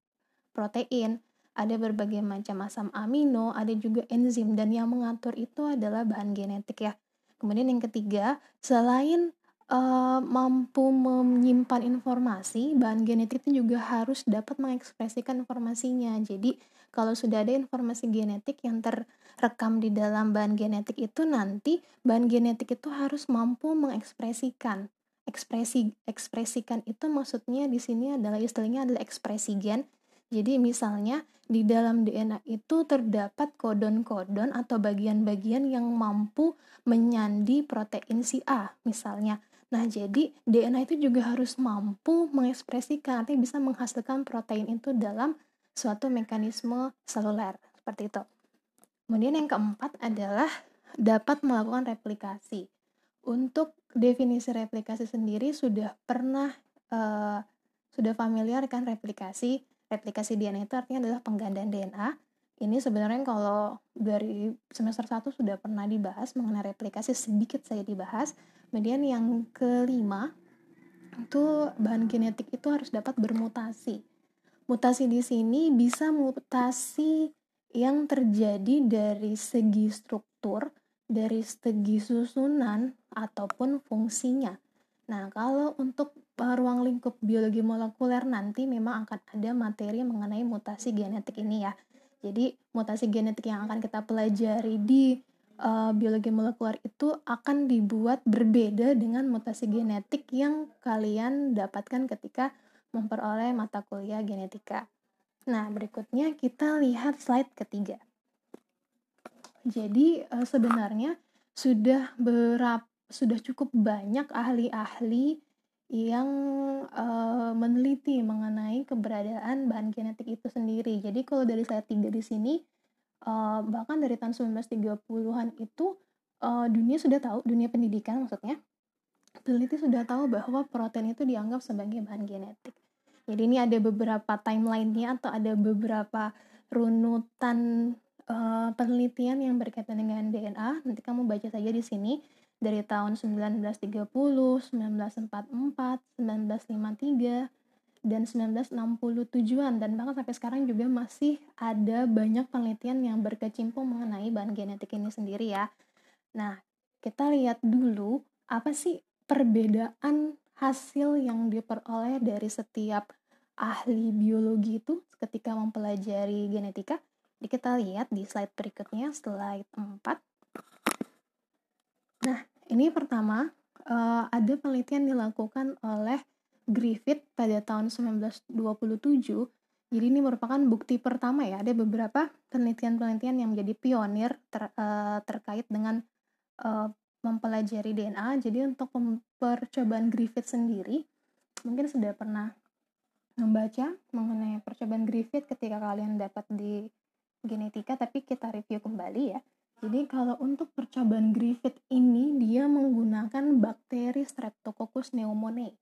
Speaker 2: protein, ada berbagai macam asam amino, ada juga enzim dan yang mengatur itu adalah bahan genetik ya. Kemudian yang ketiga, selain uh, mampu menyimpan informasi, bahan genetik itu juga harus dapat mengekspresikan informasinya. Jadi, kalau sudah ada informasi genetik yang terrekam di dalam bahan genetik itu nanti bahan genetik itu harus mampu mengekspresikan. Ekspresi ekspresikan itu maksudnya di sini adalah istilahnya adalah ekspresi gen. Jadi misalnya di dalam DNA itu terdapat kodon-kodon atau bagian-bagian yang mampu menyandi protein si A misalnya. Nah, jadi DNA itu juga harus mampu mengekspresikan, artinya bisa menghasilkan protein itu dalam suatu mekanisme seluler, seperti itu. Kemudian yang keempat adalah dapat melakukan replikasi. Untuk definisi replikasi sendiri sudah pernah uh, sudah familiar kan replikasi. Replikasi DNA itu artinya adalah penggandaan DNA. Ini sebenarnya kalau dari semester 1 sudah pernah dibahas mengenai replikasi sedikit saya dibahas Kemudian yang kelima itu bahan genetik itu harus dapat bermutasi. Mutasi di sini bisa mutasi yang terjadi dari segi struktur, dari segi susunan ataupun fungsinya. Nah, kalau untuk ruang lingkup biologi molekuler nanti memang akan ada materi mengenai mutasi genetik ini ya. Jadi, mutasi genetik yang akan kita pelajari di
Speaker 1: uh, biologi molekuler itu akan dibuat berbeda dengan mutasi genetik yang kalian dapatkan ketika memperoleh mata kuliah genetika. Nah, berikutnya kita lihat slide ketiga. Jadi uh, sebenarnya sudah berapa sudah cukup banyak ahli-ahli yang uh, meneliti mengenai keberadaan bahan genetik itu sendiri. Jadi kalau dari saya tiga di sini, uh, bahkan dari tahun 1930-an itu uh, dunia sudah tahu, dunia pendidikan maksudnya, peneliti sudah tahu bahwa protein itu dianggap sebagai bahan genetik. Jadi ini ada beberapa timeline-nya atau ada beberapa runutan uh, penelitian yang berkaitan dengan DNA. Nanti kamu baca saja di sini dari tahun 1930, 1944, 1953, dan 1967-an dan bahkan sampai sekarang juga masih ada banyak penelitian yang berkecimpung mengenai bahan genetik ini sendiri ya. Nah, kita lihat dulu apa sih perbedaan hasil yang diperoleh dari setiap ahli biologi itu ketika mempelajari genetika. Jadi kita lihat di slide berikutnya, slide 4. Nah, ini pertama, uh, ada penelitian dilakukan oleh Griffith pada tahun 1927. Jadi ini merupakan bukti pertama ya, ada beberapa penelitian-penelitian yang menjadi pionir ter, uh, terkait dengan uh, mempelajari DNA. Jadi untuk percobaan Griffith sendiri, mungkin sudah pernah membaca mengenai percobaan Griffith ketika kalian dapat di genetika, tapi kita review kembali ya. Jadi kalau untuk percobaan Griffith ini dia menggunakan bakteri Streptococcus pneumoniae.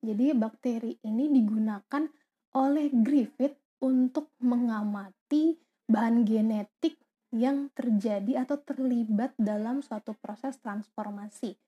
Speaker 1: Jadi bakteri ini digunakan oleh Griffith untuk mengamati bahan genetik yang terjadi atau terlibat dalam suatu proses transformasi.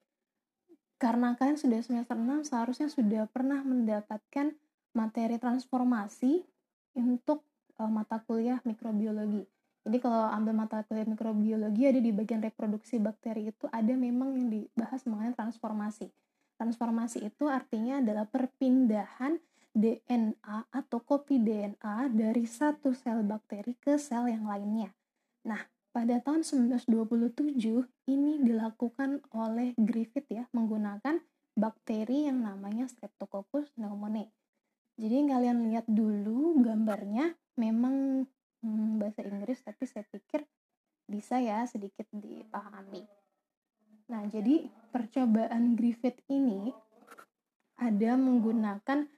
Speaker 1: Karena kalian sudah semester 6 seharusnya sudah pernah mendapatkan materi transformasi untuk uh, mata kuliah mikrobiologi. Jadi kalau ambil mata kuliah mikrobiologi ada di bagian reproduksi bakteri itu ada memang yang dibahas mengenai transformasi. Transformasi itu artinya adalah perpindahan DNA atau kopi DNA dari satu sel bakteri ke sel yang lainnya. Nah, pada tahun 1927 ini dilakukan oleh Griffith ya menggunakan bakteri yang namanya Streptococcus pneumoniae. Jadi kalian lihat dulu gambarnya memang hmm, bahasa Inggris tapi saya pikir bisa ya sedikit dipahami. Nah, jadi percobaan Griffith ini ada menggunakan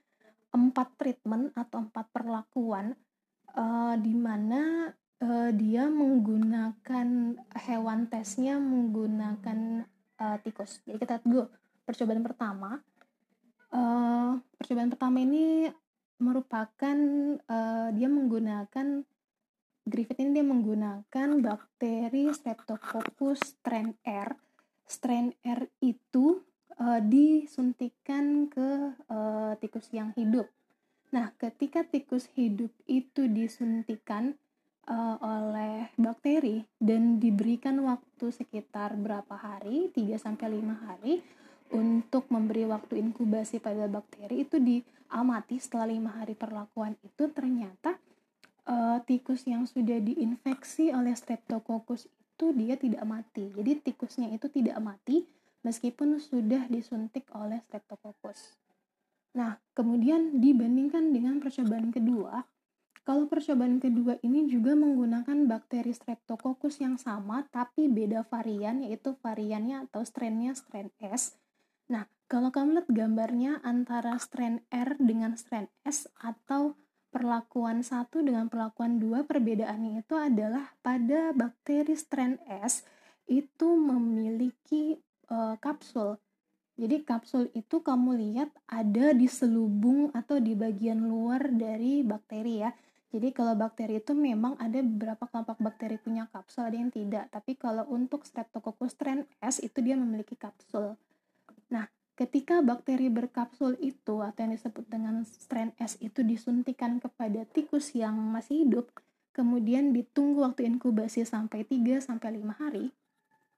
Speaker 1: empat treatment atau empat perlakuan uh, di mana uh, dia menggunakan hewan tesnya menggunakan uh, tikus. Jadi kita dulu percobaan pertama. Uh, percobaan pertama ini merupakan uh, dia menggunakan Griffith ini dia menggunakan bakteri Streptococcus strain R. Strain R itu uh, disuntikan ke uh, tikus yang hidup. Nah, ketika tikus hidup itu disuntikan uh, oleh bakteri dan diberikan waktu sekitar berapa hari, 3 sampai 5 hari untuk memberi waktu inkubasi pada bakteri itu diamati setelah lima hari perlakuan itu ternyata uh, tikus yang sudah diinfeksi oleh streptococcus itu dia tidak mati. Jadi tikusnya itu tidak mati meskipun sudah disuntik oleh streptococcus. Nah, kemudian dibandingkan dengan percobaan kedua, kalau percobaan kedua ini juga menggunakan bakteri streptococcus yang sama tapi beda varian yaitu variannya atau strainnya strain S. Nah, kalau kamu lihat gambarnya antara strain R dengan strain S atau perlakuan satu dengan perlakuan dua perbedaannya itu adalah pada bakteri strain S itu memiliki uh, kapsul. Jadi kapsul itu kamu lihat ada di selubung atau di bagian luar dari bakteri ya. Jadi kalau bakteri itu memang ada beberapa kelompok bakteri punya kapsul, ada yang tidak. Tapi kalau untuk Streptococcus strain S itu dia memiliki kapsul. Nah, Ketika bakteri berkapsul itu atau yang disebut dengan strain S itu disuntikan kepada tikus yang masih hidup, kemudian ditunggu waktu inkubasi sampai 3 sampai 5 hari,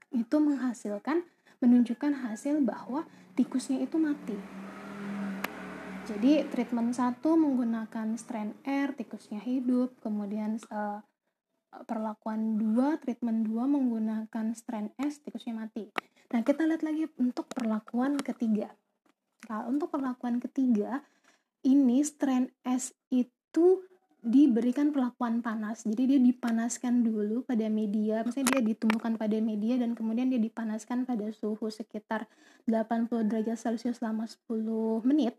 Speaker 1: itu menghasilkan menunjukkan hasil bahwa tikusnya itu mati. Jadi treatment satu menggunakan strain R, tikusnya hidup, kemudian uh, perlakuan 2, treatment 2 menggunakan strain S, tikusnya mati. Nah, kita lihat lagi untuk perlakuan ketiga. Kalau untuk perlakuan ketiga, ini strain S itu diberikan perlakuan panas. Jadi dia dipanaskan dulu pada media, misalnya dia ditumbuhkan pada media dan kemudian dia dipanaskan pada suhu sekitar 80 derajat Celcius selama 10 menit.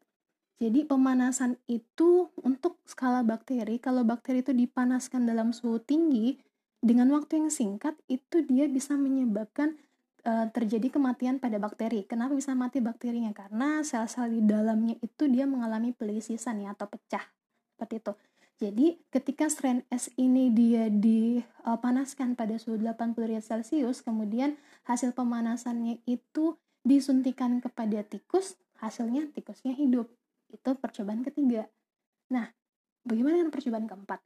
Speaker 1: Jadi pemanasan itu untuk skala bakteri, kalau bakteri itu dipanaskan dalam suhu tinggi dengan waktu yang singkat itu dia bisa menyebabkan uh, terjadi kematian pada bakteri. Kenapa bisa mati bakterinya? Karena sel-sel di dalamnya itu dia mengalami pelisisan ya atau pecah. Seperti itu. Jadi ketika strain S ini dia dipanaskan pada suhu 80 derajat Celcius, kemudian hasil pemanasannya itu disuntikan kepada tikus, hasilnya tikusnya hidup. Itu percobaan ketiga. Nah, bagaimana dengan percobaan keempat?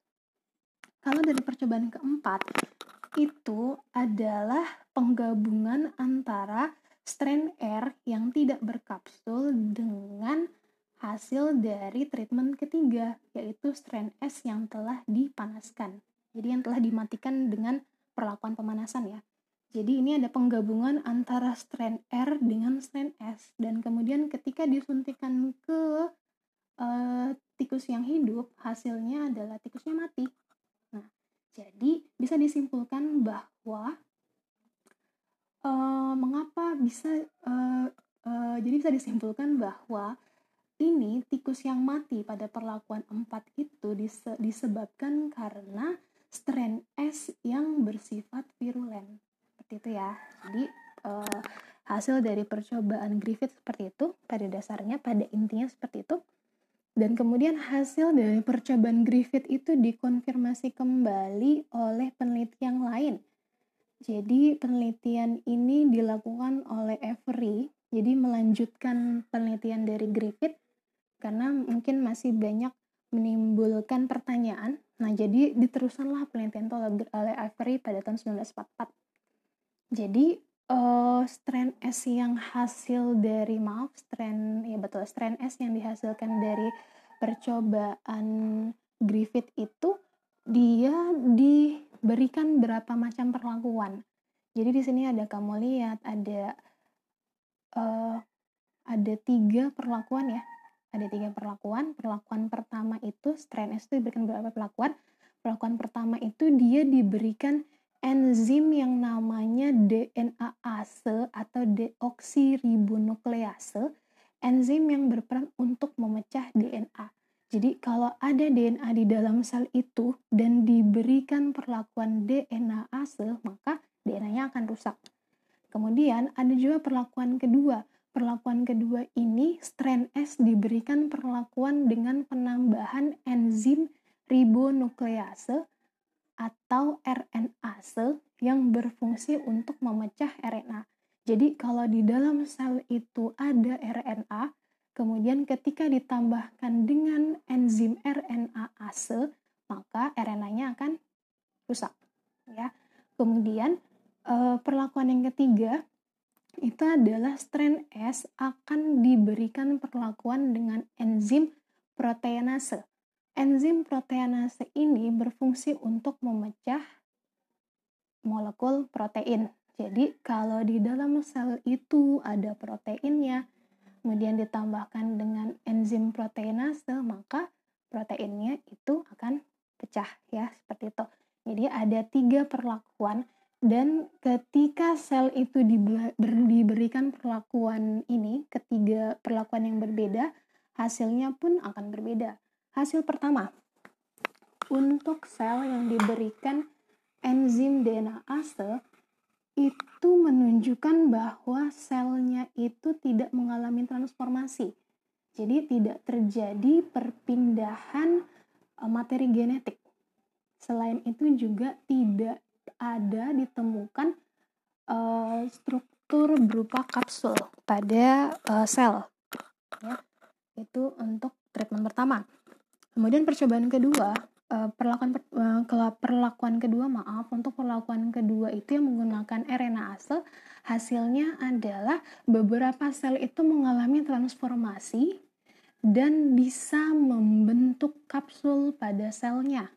Speaker 1: Kalau dari percobaan keempat, itu adalah penggabungan antara strain R yang tidak berkapsul dengan hasil dari treatment ketiga, yaitu strain S yang telah dipanaskan. Jadi yang telah dimatikan dengan perlakuan pemanasan ya. Jadi ini ada penggabungan antara strain R dengan strain S dan kemudian ketika disuntikan ke uh, tikus yang hidup, hasilnya adalah tikusnya mati. Jadi bisa disimpulkan bahwa uh, mengapa bisa uh, uh, jadi bisa disimpulkan bahwa ini tikus yang mati pada perlakuan 4 itu dise disebabkan karena strain S yang bersifat virulen. Seperti itu ya. Jadi uh, hasil dari percobaan Griffith seperti itu pada dasarnya pada intinya seperti itu dan kemudian hasil dari percobaan Griffith itu dikonfirmasi kembali oleh peneliti yang lain jadi penelitian ini dilakukan oleh Avery jadi melanjutkan penelitian dari Griffith karena mungkin masih banyak menimbulkan pertanyaan. Nah, jadi diteruskanlah penelitian itu oleh Avery pada tahun 1944. Jadi uh, strain S yang hasil dari maaf strain ya betul strain S yang dihasilkan dari percobaan Griffith itu dia diberikan berapa macam perlakuan. Jadi di sini ada kamu lihat ada uh, ada tiga perlakuan ya. Ada tiga perlakuan. Perlakuan pertama itu strain S itu diberikan berapa perlakuan? Perlakuan pertama itu dia diberikan enzim yang namanya DNAase atau deoksiribonuklease, enzim yang berperan untuk memecah DNA. Jadi kalau ada DNA di dalam sel itu dan diberikan perlakuan DNAase, maka DNA-nya akan rusak. Kemudian ada juga perlakuan kedua. Perlakuan kedua ini strain S diberikan perlakuan dengan penambahan enzim ribonuklease atau RNase yang berfungsi untuk memecah RNA. Jadi kalau di dalam sel itu ada RNA, kemudian ketika ditambahkan dengan enzim RNase, maka RNA-nya akan rusak. Ya. Kemudian eh, perlakuan yang ketiga itu adalah strain S akan diberikan perlakuan dengan enzim proteinase. Enzim proteinase ini berfungsi untuk memecah molekul protein. Jadi kalau di dalam sel itu ada proteinnya, kemudian ditambahkan dengan enzim proteinase, maka proteinnya itu akan pecah ya, seperti itu. Jadi ada tiga perlakuan dan ketika sel itu diberikan perlakuan ini, ketiga perlakuan yang berbeda, hasilnya pun akan berbeda. Hasil pertama, untuk sel yang diberikan enzim DNAase itu menunjukkan bahwa selnya itu tidak mengalami transformasi. Jadi tidak terjadi perpindahan e, materi genetik. Selain itu juga tidak ada ditemukan uh, struktur berupa kapsul pada uh, sel. Ya, itu untuk treatment pertama. Kemudian percobaan kedua, uh, perlakuan uh, perlakuan kedua maaf untuk perlakuan kedua itu yang menggunakan RNase hasilnya adalah beberapa sel itu mengalami transformasi dan bisa membentuk kapsul pada selnya.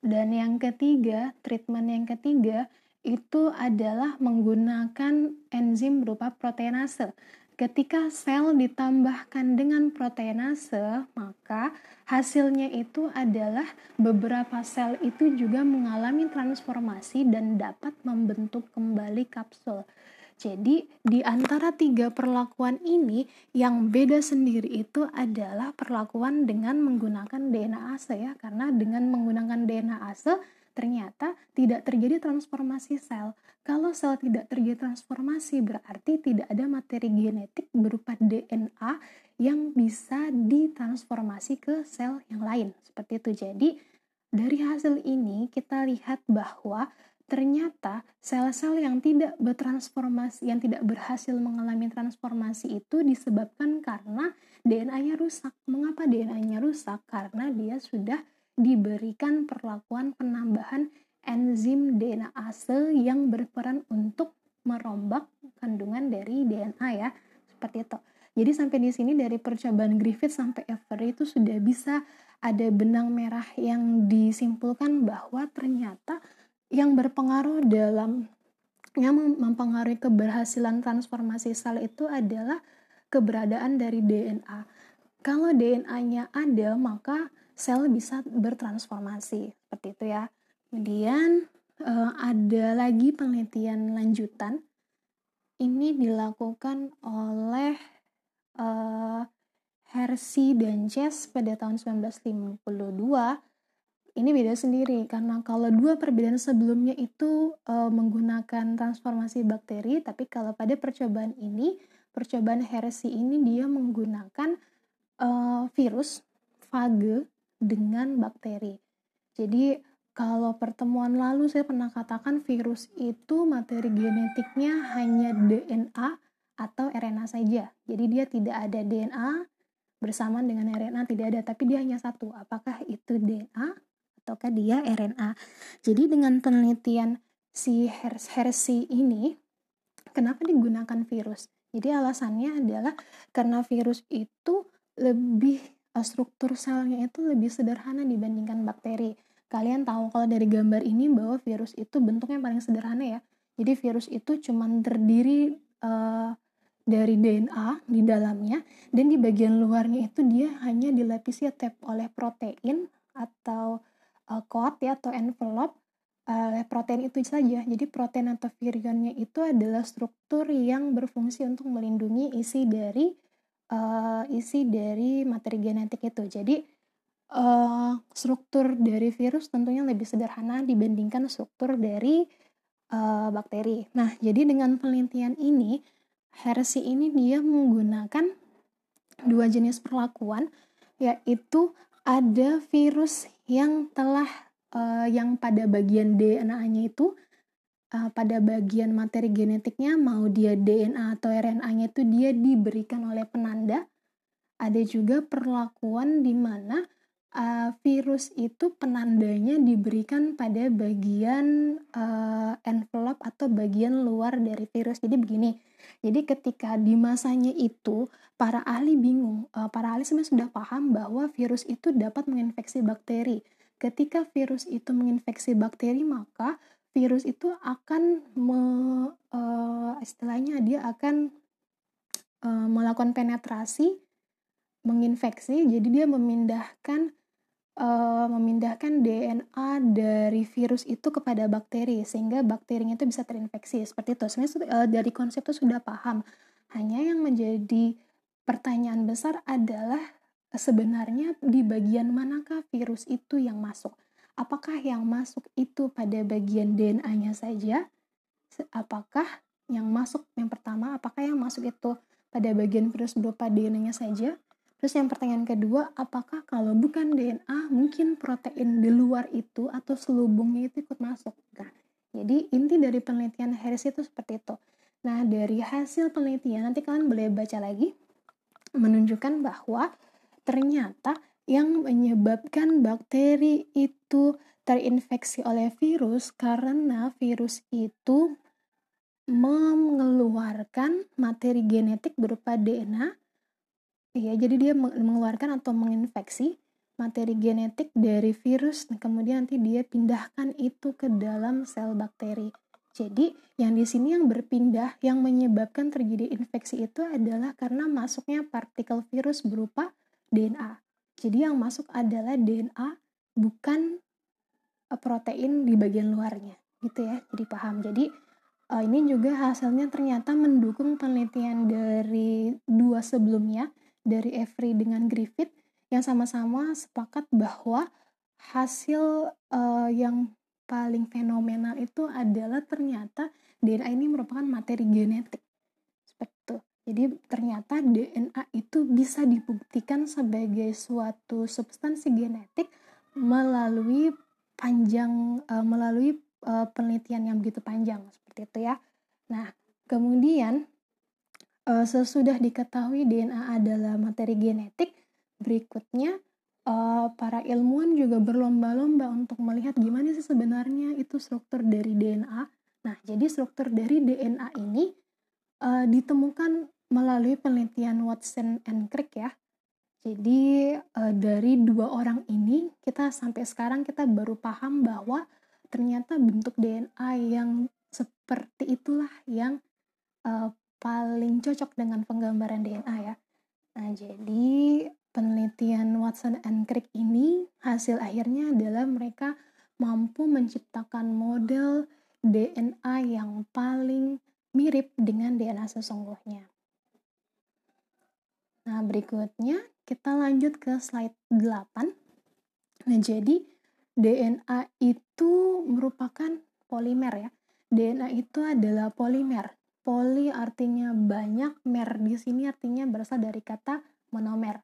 Speaker 1: Dan yang ketiga, treatment yang ketiga itu adalah menggunakan enzim berupa proteinase. Ketika sel ditambahkan dengan proteinase, maka hasilnya itu adalah beberapa sel itu juga mengalami transformasi dan dapat membentuk kembali kapsul. Jadi, di antara tiga perlakuan ini, yang beda sendiri itu adalah perlakuan dengan menggunakan DNA ase ya, karena dengan menggunakan DNA ase ternyata tidak terjadi transformasi sel. Kalau sel tidak terjadi transformasi, berarti tidak ada materi genetik berupa DNA yang bisa ditransformasi ke sel yang lain. Seperti itu. Jadi, dari hasil ini kita lihat bahwa ternyata sel-sel yang tidak bertransformasi, yang tidak berhasil mengalami transformasi itu disebabkan karena DNA-nya rusak. Mengapa DNA-nya rusak? Karena dia sudah diberikan perlakuan penambahan enzim DNA ase yang berperan untuk merombak kandungan dari DNA ya. Seperti itu. Jadi sampai di sini dari percobaan Griffith sampai Avery itu sudah bisa ada benang merah yang disimpulkan bahwa ternyata yang berpengaruh dalam yang mempengaruhi keberhasilan transformasi sel itu adalah keberadaan dari DNA. Kalau DNA-nya ada, maka sel bisa bertransformasi. Seperti itu ya. Kemudian uh, ada lagi penelitian lanjutan. Ini dilakukan oleh uh, Hersey dan Chess pada tahun 1952 ini beda sendiri karena kalau dua perbedaan sebelumnya itu e, menggunakan transformasi bakteri, tapi kalau pada percobaan ini, percobaan heresi ini dia menggunakan e, virus fage dengan bakteri. Jadi kalau pertemuan lalu saya pernah katakan virus itu materi genetiknya hanya DNA atau RNA saja. Jadi dia tidak ada DNA bersamaan dengan RNA tidak ada, tapi dia hanya satu. Apakah itu DNA ataukah dia RNA. Jadi dengan penelitian si Hershey ini, kenapa digunakan virus? Jadi alasannya adalah karena virus itu lebih struktur selnya itu lebih sederhana dibandingkan bakteri. Kalian tahu kalau dari gambar ini bahwa virus itu bentuknya paling sederhana ya. Jadi virus itu cuma terdiri uh, dari DNA di dalamnya dan di bagian luarnya itu dia hanya dilapisi oleh protein atau uh, coat ya atau envelope uh, protein itu saja. Jadi protein atau virionnya itu adalah struktur yang berfungsi untuk melindungi isi dari uh, isi dari materi genetik itu. Jadi uh, struktur dari virus tentunya lebih sederhana dibandingkan struktur dari uh, bakteri. Nah, jadi dengan penelitian ini, Hershey ini dia menggunakan dua jenis perlakuan, yaitu ada virus yang telah uh, yang pada bagian DNA-nya itu uh, pada bagian materi genetiknya mau dia DNA atau RNA-nya itu dia diberikan oleh penanda. Ada juga perlakuan di mana uh, virus itu penandanya diberikan pada bagian uh, envelope atau bagian luar dari virus. Jadi begini, jadi ketika di masanya itu para ahli bingung, uh, para ahli sebenarnya sudah paham bahwa virus itu dapat menginfeksi bakteri. Ketika virus itu menginfeksi bakteri, maka virus itu akan me, uh, istilahnya dia akan uh, melakukan penetrasi, menginfeksi, jadi dia memindahkan uh, memindahkan DNA dari virus itu kepada bakteri sehingga bakterinya itu bisa terinfeksi seperti itu. Sebenarnya uh, dari konsep itu sudah paham. Hanya yang menjadi pertanyaan besar adalah sebenarnya di bagian manakah virus itu yang masuk? Apakah yang masuk itu pada bagian DNA-nya saja? Apakah yang masuk yang pertama, apakah yang masuk itu pada bagian virus berupa DNA-nya saja? Terus yang pertanyaan kedua, apakah kalau bukan DNA, mungkin protein di luar itu atau selubungnya itu ikut masuk? Nah, jadi inti dari penelitian Harris itu seperti itu. Nah, dari hasil penelitian, nanti kalian boleh baca lagi, menunjukkan bahwa ternyata yang menyebabkan bakteri itu terinfeksi oleh virus karena virus itu mengeluarkan materi genetik berupa DNA Iya, jadi dia mengeluarkan atau menginfeksi materi genetik dari virus, kemudian nanti dia pindahkan itu ke dalam sel bakteri. Jadi, yang di sini yang berpindah yang menyebabkan terjadi infeksi itu adalah karena masuknya partikel virus berupa DNA. Jadi, yang masuk adalah DNA bukan eh, protein di bagian luarnya. Gitu ya. Jadi paham. Jadi, uh, ini juga hasilnya ternyata mendukung penelitian dari dua sebelumnya, dari Avery dengan Griffith yang sama-sama sepakat bahwa hasil uh, yang paling fenomenal itu adalah ternyata DNA ini merupakan materi genetik. Jadi ternyata DNA itu bisa dibuktikan sebagai suatu substansi genetik melalui panjang uh, melalui uh, penelitian yang begitu panjang seperti itu ya. Nah, kemudian uh, sesudah diketahui DNA adalah materi genetik, berikutnya para ilmuwan juga berlomba-lomba untuk melihat gimana sih sebenarnya itu struktur dari DNA. Nah, jadi struktur dari DNA ini uh, ditemukan melalui penelitian Watson and Crick ya. Jadi uh, dari dua orang ini kita sampai sekarang kita baru paham bahwa ternyata bentuk DNA yang seperti itulah yang uh, paling cocok dengan penggambaran DNA ya. Nah, jadi penelitian Watson and Crick ini hasil akhirnya adalah mereka mampu menciptakan model DNA yang paling mirip dengan DNA sesungguhnya. Nah, berikutnya kita lanjut ke slide 8. Nah, jadi DNA itu merupakan polimer ya. DNA itu adalah polimer. Poli artinya banyak, mer di sini artinya berasal dari kata monomer.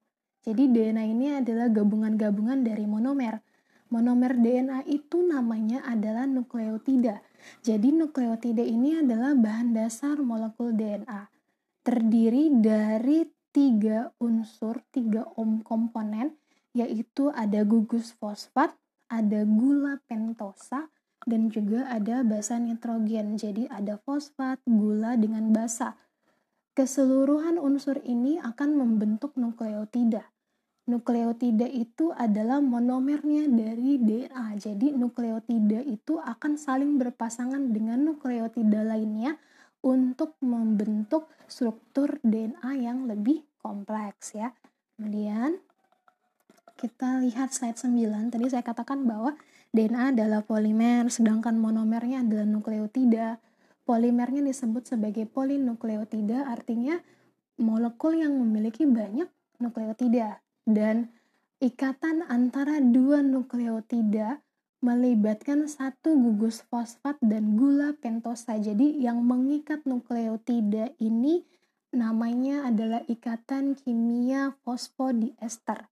Speaker 1: Jadi DNA ini adalah gabungan-gabungan dari monomer. Monomer DNA itu namanya adalah nukleotida. Jadi nukleotida ini adalah bahan dasar molekul DNA. Terdiri dari tiga unsur, tiga om komponen, yaitu ada gugus fosfat, ada gula pentosa, dan juga ada basa nitrogen. Jadi ada fosfat, gula dengan basa. Keseluruhan unsur ini akan membentuk nukleotida nukleotida itu adalah monomernya dari DNA. Jadi nukleotida itu akan saling berpasangan dengan nukleotida lainnya untuk membentuk struktur DNA yang lebih kompleks ya. Kemudian kita lihat slide 9. Tadi saya katakan bahwa DNA adalah polimer, sedangkan monomernya adalah nukleotida. Polimernya disebut sebagai polinukleotida, artinya molekul yang memiliki banyak nukleotida dan ikatan antara dua nukleotida melibatkan satu gugus fosfat dan gula pentosa. Jadi yang mengikat nukleotida ini namanya adalah ikatan kimia fosfodiester.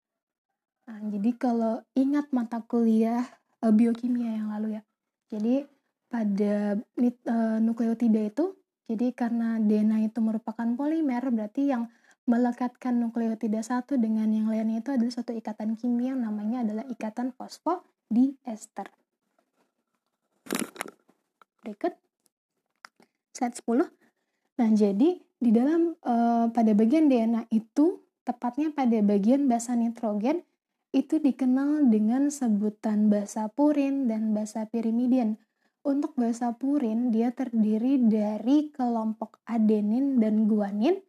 Speaker 1: Nah, jadi kalau ingat mata kuliah uh, biokimia yang lalu ya. Jadi pada uh, nukleotida itu, jadi karena DNA itu merupakan polimer, berarti yang melekatkan nukleotida satu dengan yang lainnya itu adalah satu ikatan kimia yang namanya adalah ikatan fosfodiester. Berikut slide 10. Nah, jadi di dalam uh, pada bagian DNA itu tepatnya pada bagian basa nitrogen itu dikenal dengan sebutan basa purin dan basa pirimidin. Untuk basa purin dia terdiri dari kelompok adenin dan guanin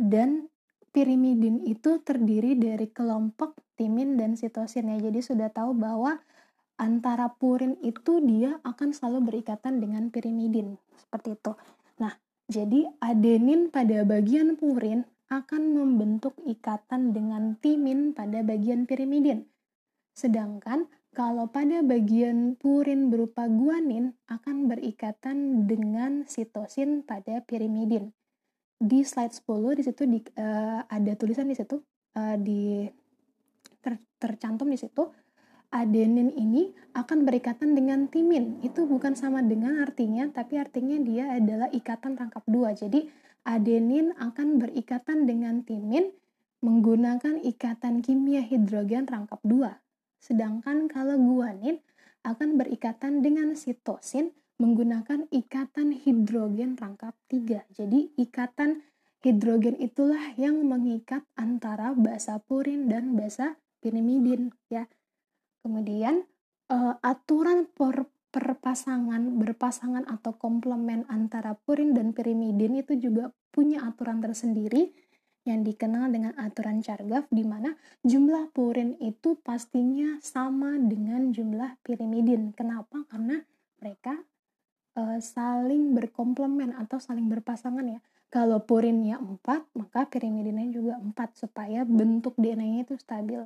Speaker 1: dan pirimidin itu terdiri dari kelompok timin dan sitosin ya. Jadi sudah tahu bahwa antara purin itu dia akan selalu berikatan dengan pirimidin seperti itu. Nah, jadi adenin pada bagian purin akan membentuk ikatan dengan timin pada bagian pirimidin. Sedangkan kalau pada bagian purin berupa guanin akan berikatan dengan sitosin pada pirimidin di slide 10 di situ di, uh, ada tulisan di situ uh, di ter, tercantum di situ adenin ini akan berikatan dengan timin. Itu bukan sama dengan artinya, tapi artinya dia adalah ikatan rangkap dua. Jadi adenin akan berikatan dengan timin menggunakan ikatan kimia hidrogen rangkap dua. Sedangkan kalau guanin akan berikatan dengan sitosin menggunakan ikatan hidrogen rangkap tiga. Jadi ikatan hidrogen itulah yang mengikat antara basa purin dan basa pirimidin ya. Kemudian uh, aturan per perpasangan, berpasangan atau komplement antara purin dan pirimidin itu juga punya aturan tersendiri yang dikenal dengan aturan Chargaff di mana jumlah purin itu pastinya sama dengan jumlah pirimidin. Kenapa? Karena mereka uh, saling berkomplement atau saling berpasangan ya. Kalau purinnya 4, maka pirimidinnya juga 4 supaya bentuk DNA-nya itu stabil.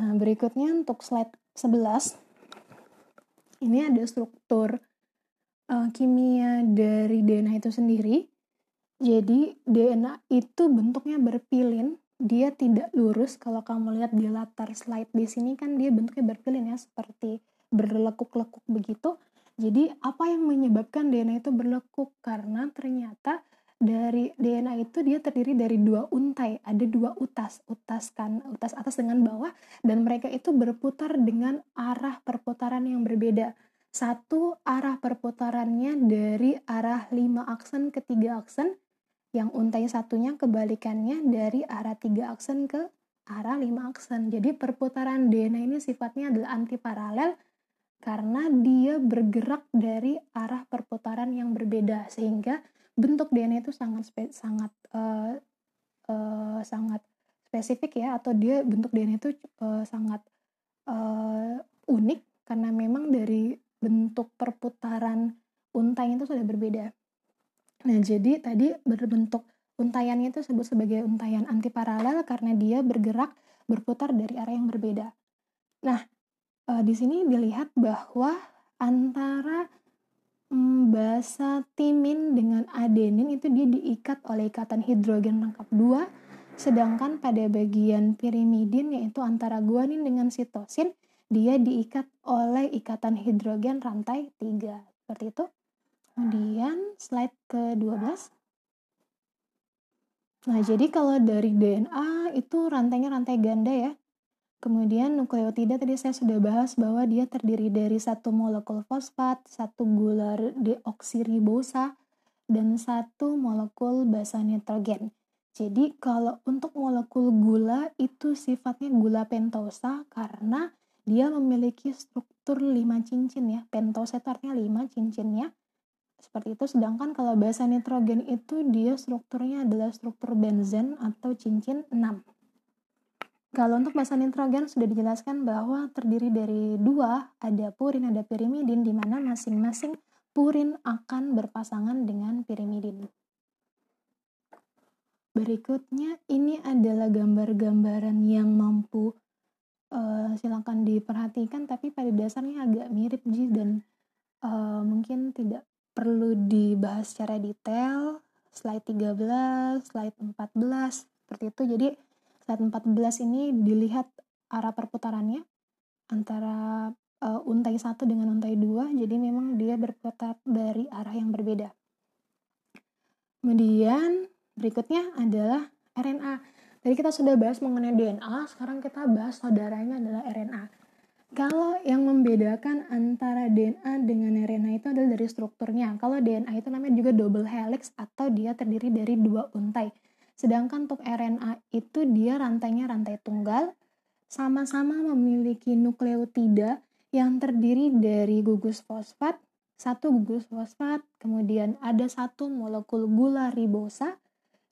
Speaker 1: Nah, berikutnya untuk slide 11 ini ada struktur uh, kimia dari DNA itu sendiri. Jadi DNA itu bentuknya berpilin, dia tidak lurus. Kalau kamu lihat di latar slide di sini kan dia bentuknya berpilin ya, seperti berlekuk-lekuk begitu. Jadi apa yang menyebabkan DNA itu berlekuk? Karena ternyata dari DNA itu dia terdiri dari dua untai, ada dua utas, utas kan, utas atas dengan bawah, dan mereka itu berputar dengan arah perputaran yang berbeda. Satu arah perputarannya dari arah lima aksen ke tiga aksen, yang untai satunya kebalikannya dari arah tiga aksen ke arah lima aksen. Jadi perputaran DNA ini sifatnya adalah anti paralel karena dia bergerak dari arah perputaran yang berbeda sehingga bentuk DNA itu sangat sangat uh, uh, sangat spesifik ya atau dia bentuk DNA itu uh, sangat uh, unik karena memang dari bentuk perputaran untainya itu sudah berbeda. Nah, jadi tadi berbentuk untaiannya itu disebut sebagai untayan antiparalel karena dia bergerak berputar dari arah yang berbeda. Nah, di sini dilihat bahwa antara hmm, basa timin dengan adenin itu dia diikat oleh ikatan hidrogen rangkap dua sedangkan pada bagian pirimidin yaitu antara guanin dengan sitosin dia diikat oleh ikatan hidrogen rantai tiga. Seperti itu. Kemudian slide ke-12 nah jadi kalau dari DNA itu rantainya rantai ganda ya Kemudian nukleotida tadi saya sudah bahas bahwa dia terdiri dari satu molekul fosfat, satu gula deoksiribosa, dan satu molekul basa nitrogen. Jadi kalau untuk molekul gula itu sifatnya gula pentosa karena dia memiliki struktur 5 cincin ya. Pentosa itu artinya 5 cincinnya. Seperti itu. Sedangkan kalau basa nitrogen itu dia strukturnya adalah struktur benzen atau cincin 6. Kalau untuk basa nitrogen sudah dijelaskan bahwa terdiri dari dua, ada purin, ada pirimidin, di mana masing-masing purin akan berpasangan dengan pirimidin. Berikutnya, ini adalah gambar-gambaran yang mampu uh, silakan diperhatikan, tapi pada dasarnya agak mirip Ji dan uh, mungkin tidak perlu dibahas secara detail. Slide 13, slide 14, seperti itu. Jadi, Slide 14 ini dilihat arah perputarannya antara uh, untai satu dengan untai dua, jadi memang dia berputar dari arah yang berbeda. Kemudian berikutnya adalah RNA. Tadi kita sudah bahas mengenai DNA, sekarang kita bahas saudaranya adalah RNA. Kalau yang membedakan antara DNA dengan RNA itu adalah dari strukturnya. Kalau DNA itu namanya juga double helix atau dia terdiri dari dua untai. Sedangkan untuk RNA itu dia rantainya rantai tunggal, sama-sama memiliki nukleotida yang terdiri dari gugus fosfat, satu gugus fosfat, kemudian ada satu molekul gula ribosa,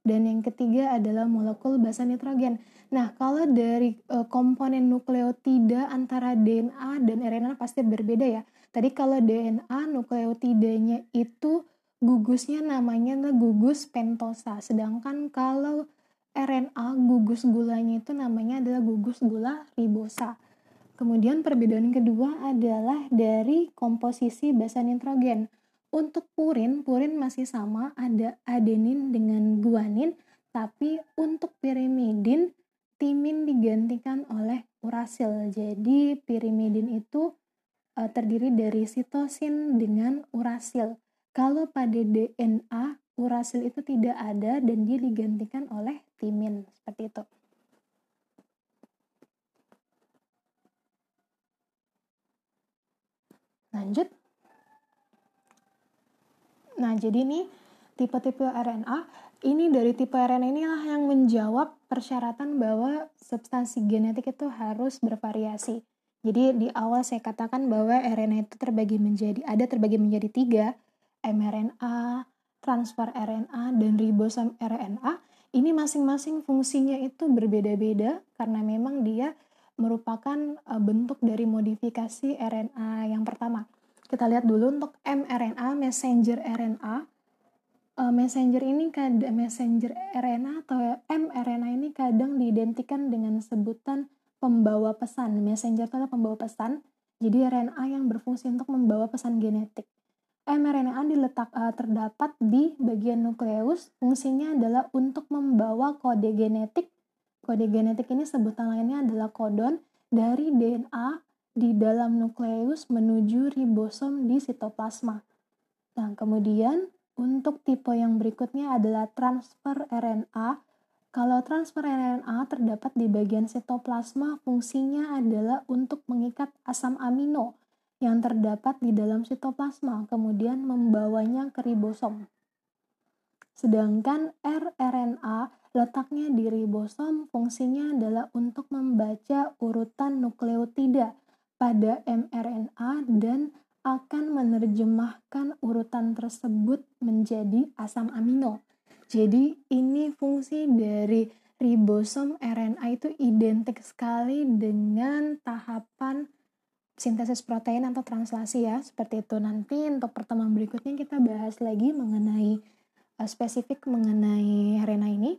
Speaker 1: dan yang ketiga adalah molekul basa nitrogen. Nah, kalau dari e, komponen nukleotida antara DNA dan RNA pasti berbeda ya. Tadi kalau DNA nukleotidanya itu gugusnya namanya gugus pentosa. Sedangkan kalau RNA gugus gulanya itu namanya adalah gugus gula ribosa. Kemudian perbedaan kedua adalah dari komposisi basa nitrogen. Untuk purin, purin masih sama, ada adenin dengan guanin, tapi untuk pirimidin, timin digantikan oleh urasil. Jadi pirimidin itu uh, terdiri dari sitosin dengan urasil. Kalau pada DNA urasil itu tidak ada dan dia digantikan oleh timin seperti itu. Lanjut. Nah, jadi ini tipe-tipe RNA ini dari tipe RNA inilah yang menjawab persyaratan bahwa substansi genetik itu harus bervariasi. Jadi di awal saya katakan bahwa RNA itu terbagi menjadi ada terbagi menjadi tiga, mRNA, transfer RNA, dan ribosom RNA. Ini masing-masing fungsinya itu berbeda-beda karena memang dia merupakan e, bentuk dari modifikasi RNA yang pertama. Kita lihat dulu untuk mRNA, messenger RNA. E, messenger ini kadang messenger RNA atau mRNA ini kadang diidentikan dengan sebutan pembawa pesan. Messenger itu adalah pembawa pesan. Jadi RNA yang berfungsi untuk membawa pesan genetik. mRNA diletak uh, terdapat di bagian nukleus. Fungsinya adalah untuk membawa kode genetik. Kode genetik ini sebutan lainnya adalah kodon dari DNA di dalam nukleus menuju ribosom di sitoplasma. Nah, kemudian untuk tipe yang berikutnya adalah transfer RNA kalau transfer RNA terdapat di bagian sitoplasma, fungsinya adalah untuk mengikat asam amino yang terdapat di dalam sitoplasma, kemudian membawanya ke ribosom. Sedangkan rRNA letaknya di ribosom, fungsinya adalah untuk membaca urutan nukleotida pada mRNA dan akan menerjemahkan urutan tersebut menjadi asam amino. Jadi ini fungsi dari ribosom RNA itu identik sekali dengan tahapan sintesis protein atau translasi ya seperti itu. Nanti untuk pertemuan berikutnya kita bahas lagi mengenai uh, spesifik mengenai RNA ini.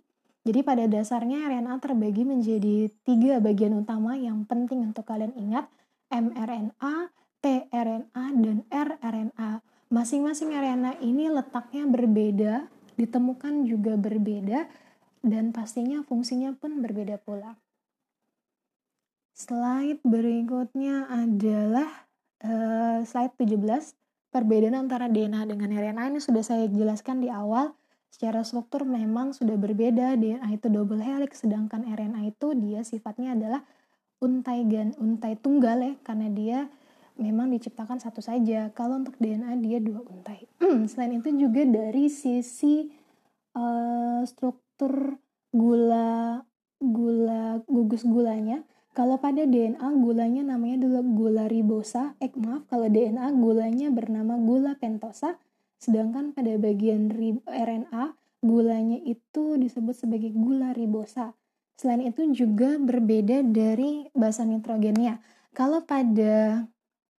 Speaker 1: Jadi pada dasarnya RNA terbagi menjadi tiga bagian utama yang penting untuk kalian ingat. mRNA, tRNA, dan rRNA. Masing-masing RNA ini letaknya berbeda ditemukan juga berbeda dan pastinya fungsinya pun berbeda pula. Slide berikutnya adalah uh, slide 17. Perbedaan antara DNA dengan RNA ini sudah saya jelaskan di awal. Secara struktur memang sudah berbeda. DNA itu double helix, sedangkan RNA itu dia sifatnya adalah untai gan, untai tunggal ya, karena dia memang diciptakan satu saja. Kalau untuk DNA dia dua untai. Selain itu juga dari sisi uh, struktur gula gula gugus gulanya kalau pada DNA gulanya namanya adalah gula ribosa. Eh maaf kalau DNA gulanya bernama gula pentosa. Sedangkan pada bagian RNA gulanya itu disebut sebagai gula ribosa. Selain itu juga berbeda dari basa nitrogennya. Kalau pada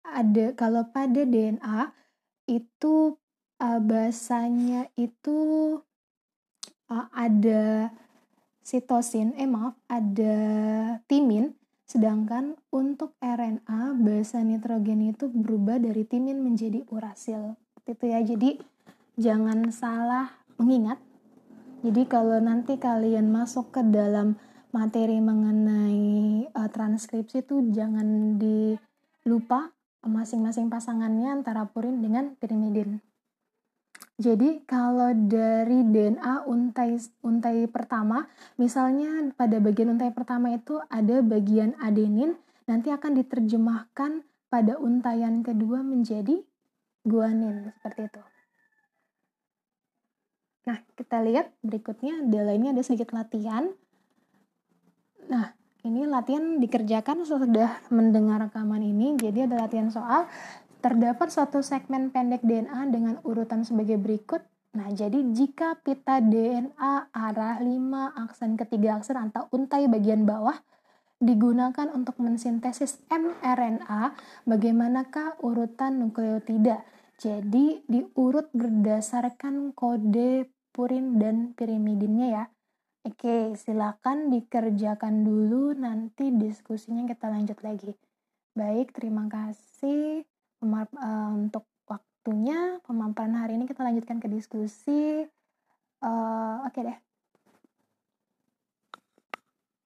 Speaker 1: ada kalau pada DNA itu uh, basanya itu uh, ada sitosin, eh maaf, ada timin, sedangkan untuk RNA basa nitrogen itu berubah dari timin menjadi urasil. Itu ya. Jadi jangan salah mengingat. Jadi kalau nanti kalian masuk ke dalam materi mengenai uh, transkripsi itu jangan dilupa masing-masing pasangannya antara purin dengan pirimidin. Jadi kalau dari DNA untai untai pertama, misalnya pada bagian untai pertama itu ada bagian adenin, nanti akan diterjemahkan pada untaian kedua menjadi guanin seperti itu. Nah, kita lihat berikutnya adalah ini ada sedikit latihan. Nah, ini latihan dikerjakan sudah mendengar rekaman ini. Jadi ada latihan soal Terdapat suatu segmen pendek DNA dengan urutan sebagai berikut. Nah, jadi jika pita DNA arah 5 aksen ketiga aksen atau untai bagian bawah digunakan untuk mensintesis mRNA, bagaimanakah urutan nukleotida? Jadi diurut berdasarkan kode purin dan pirimidinnya ya. Oke, silakan dikerjakan dulu nanti diskusinya kita lanjut lagi. Baik, terima kasih uh, untuk waktunya pemaparan hari ini kita lanjutkan ke diskusi. Uh, Oke okay deh.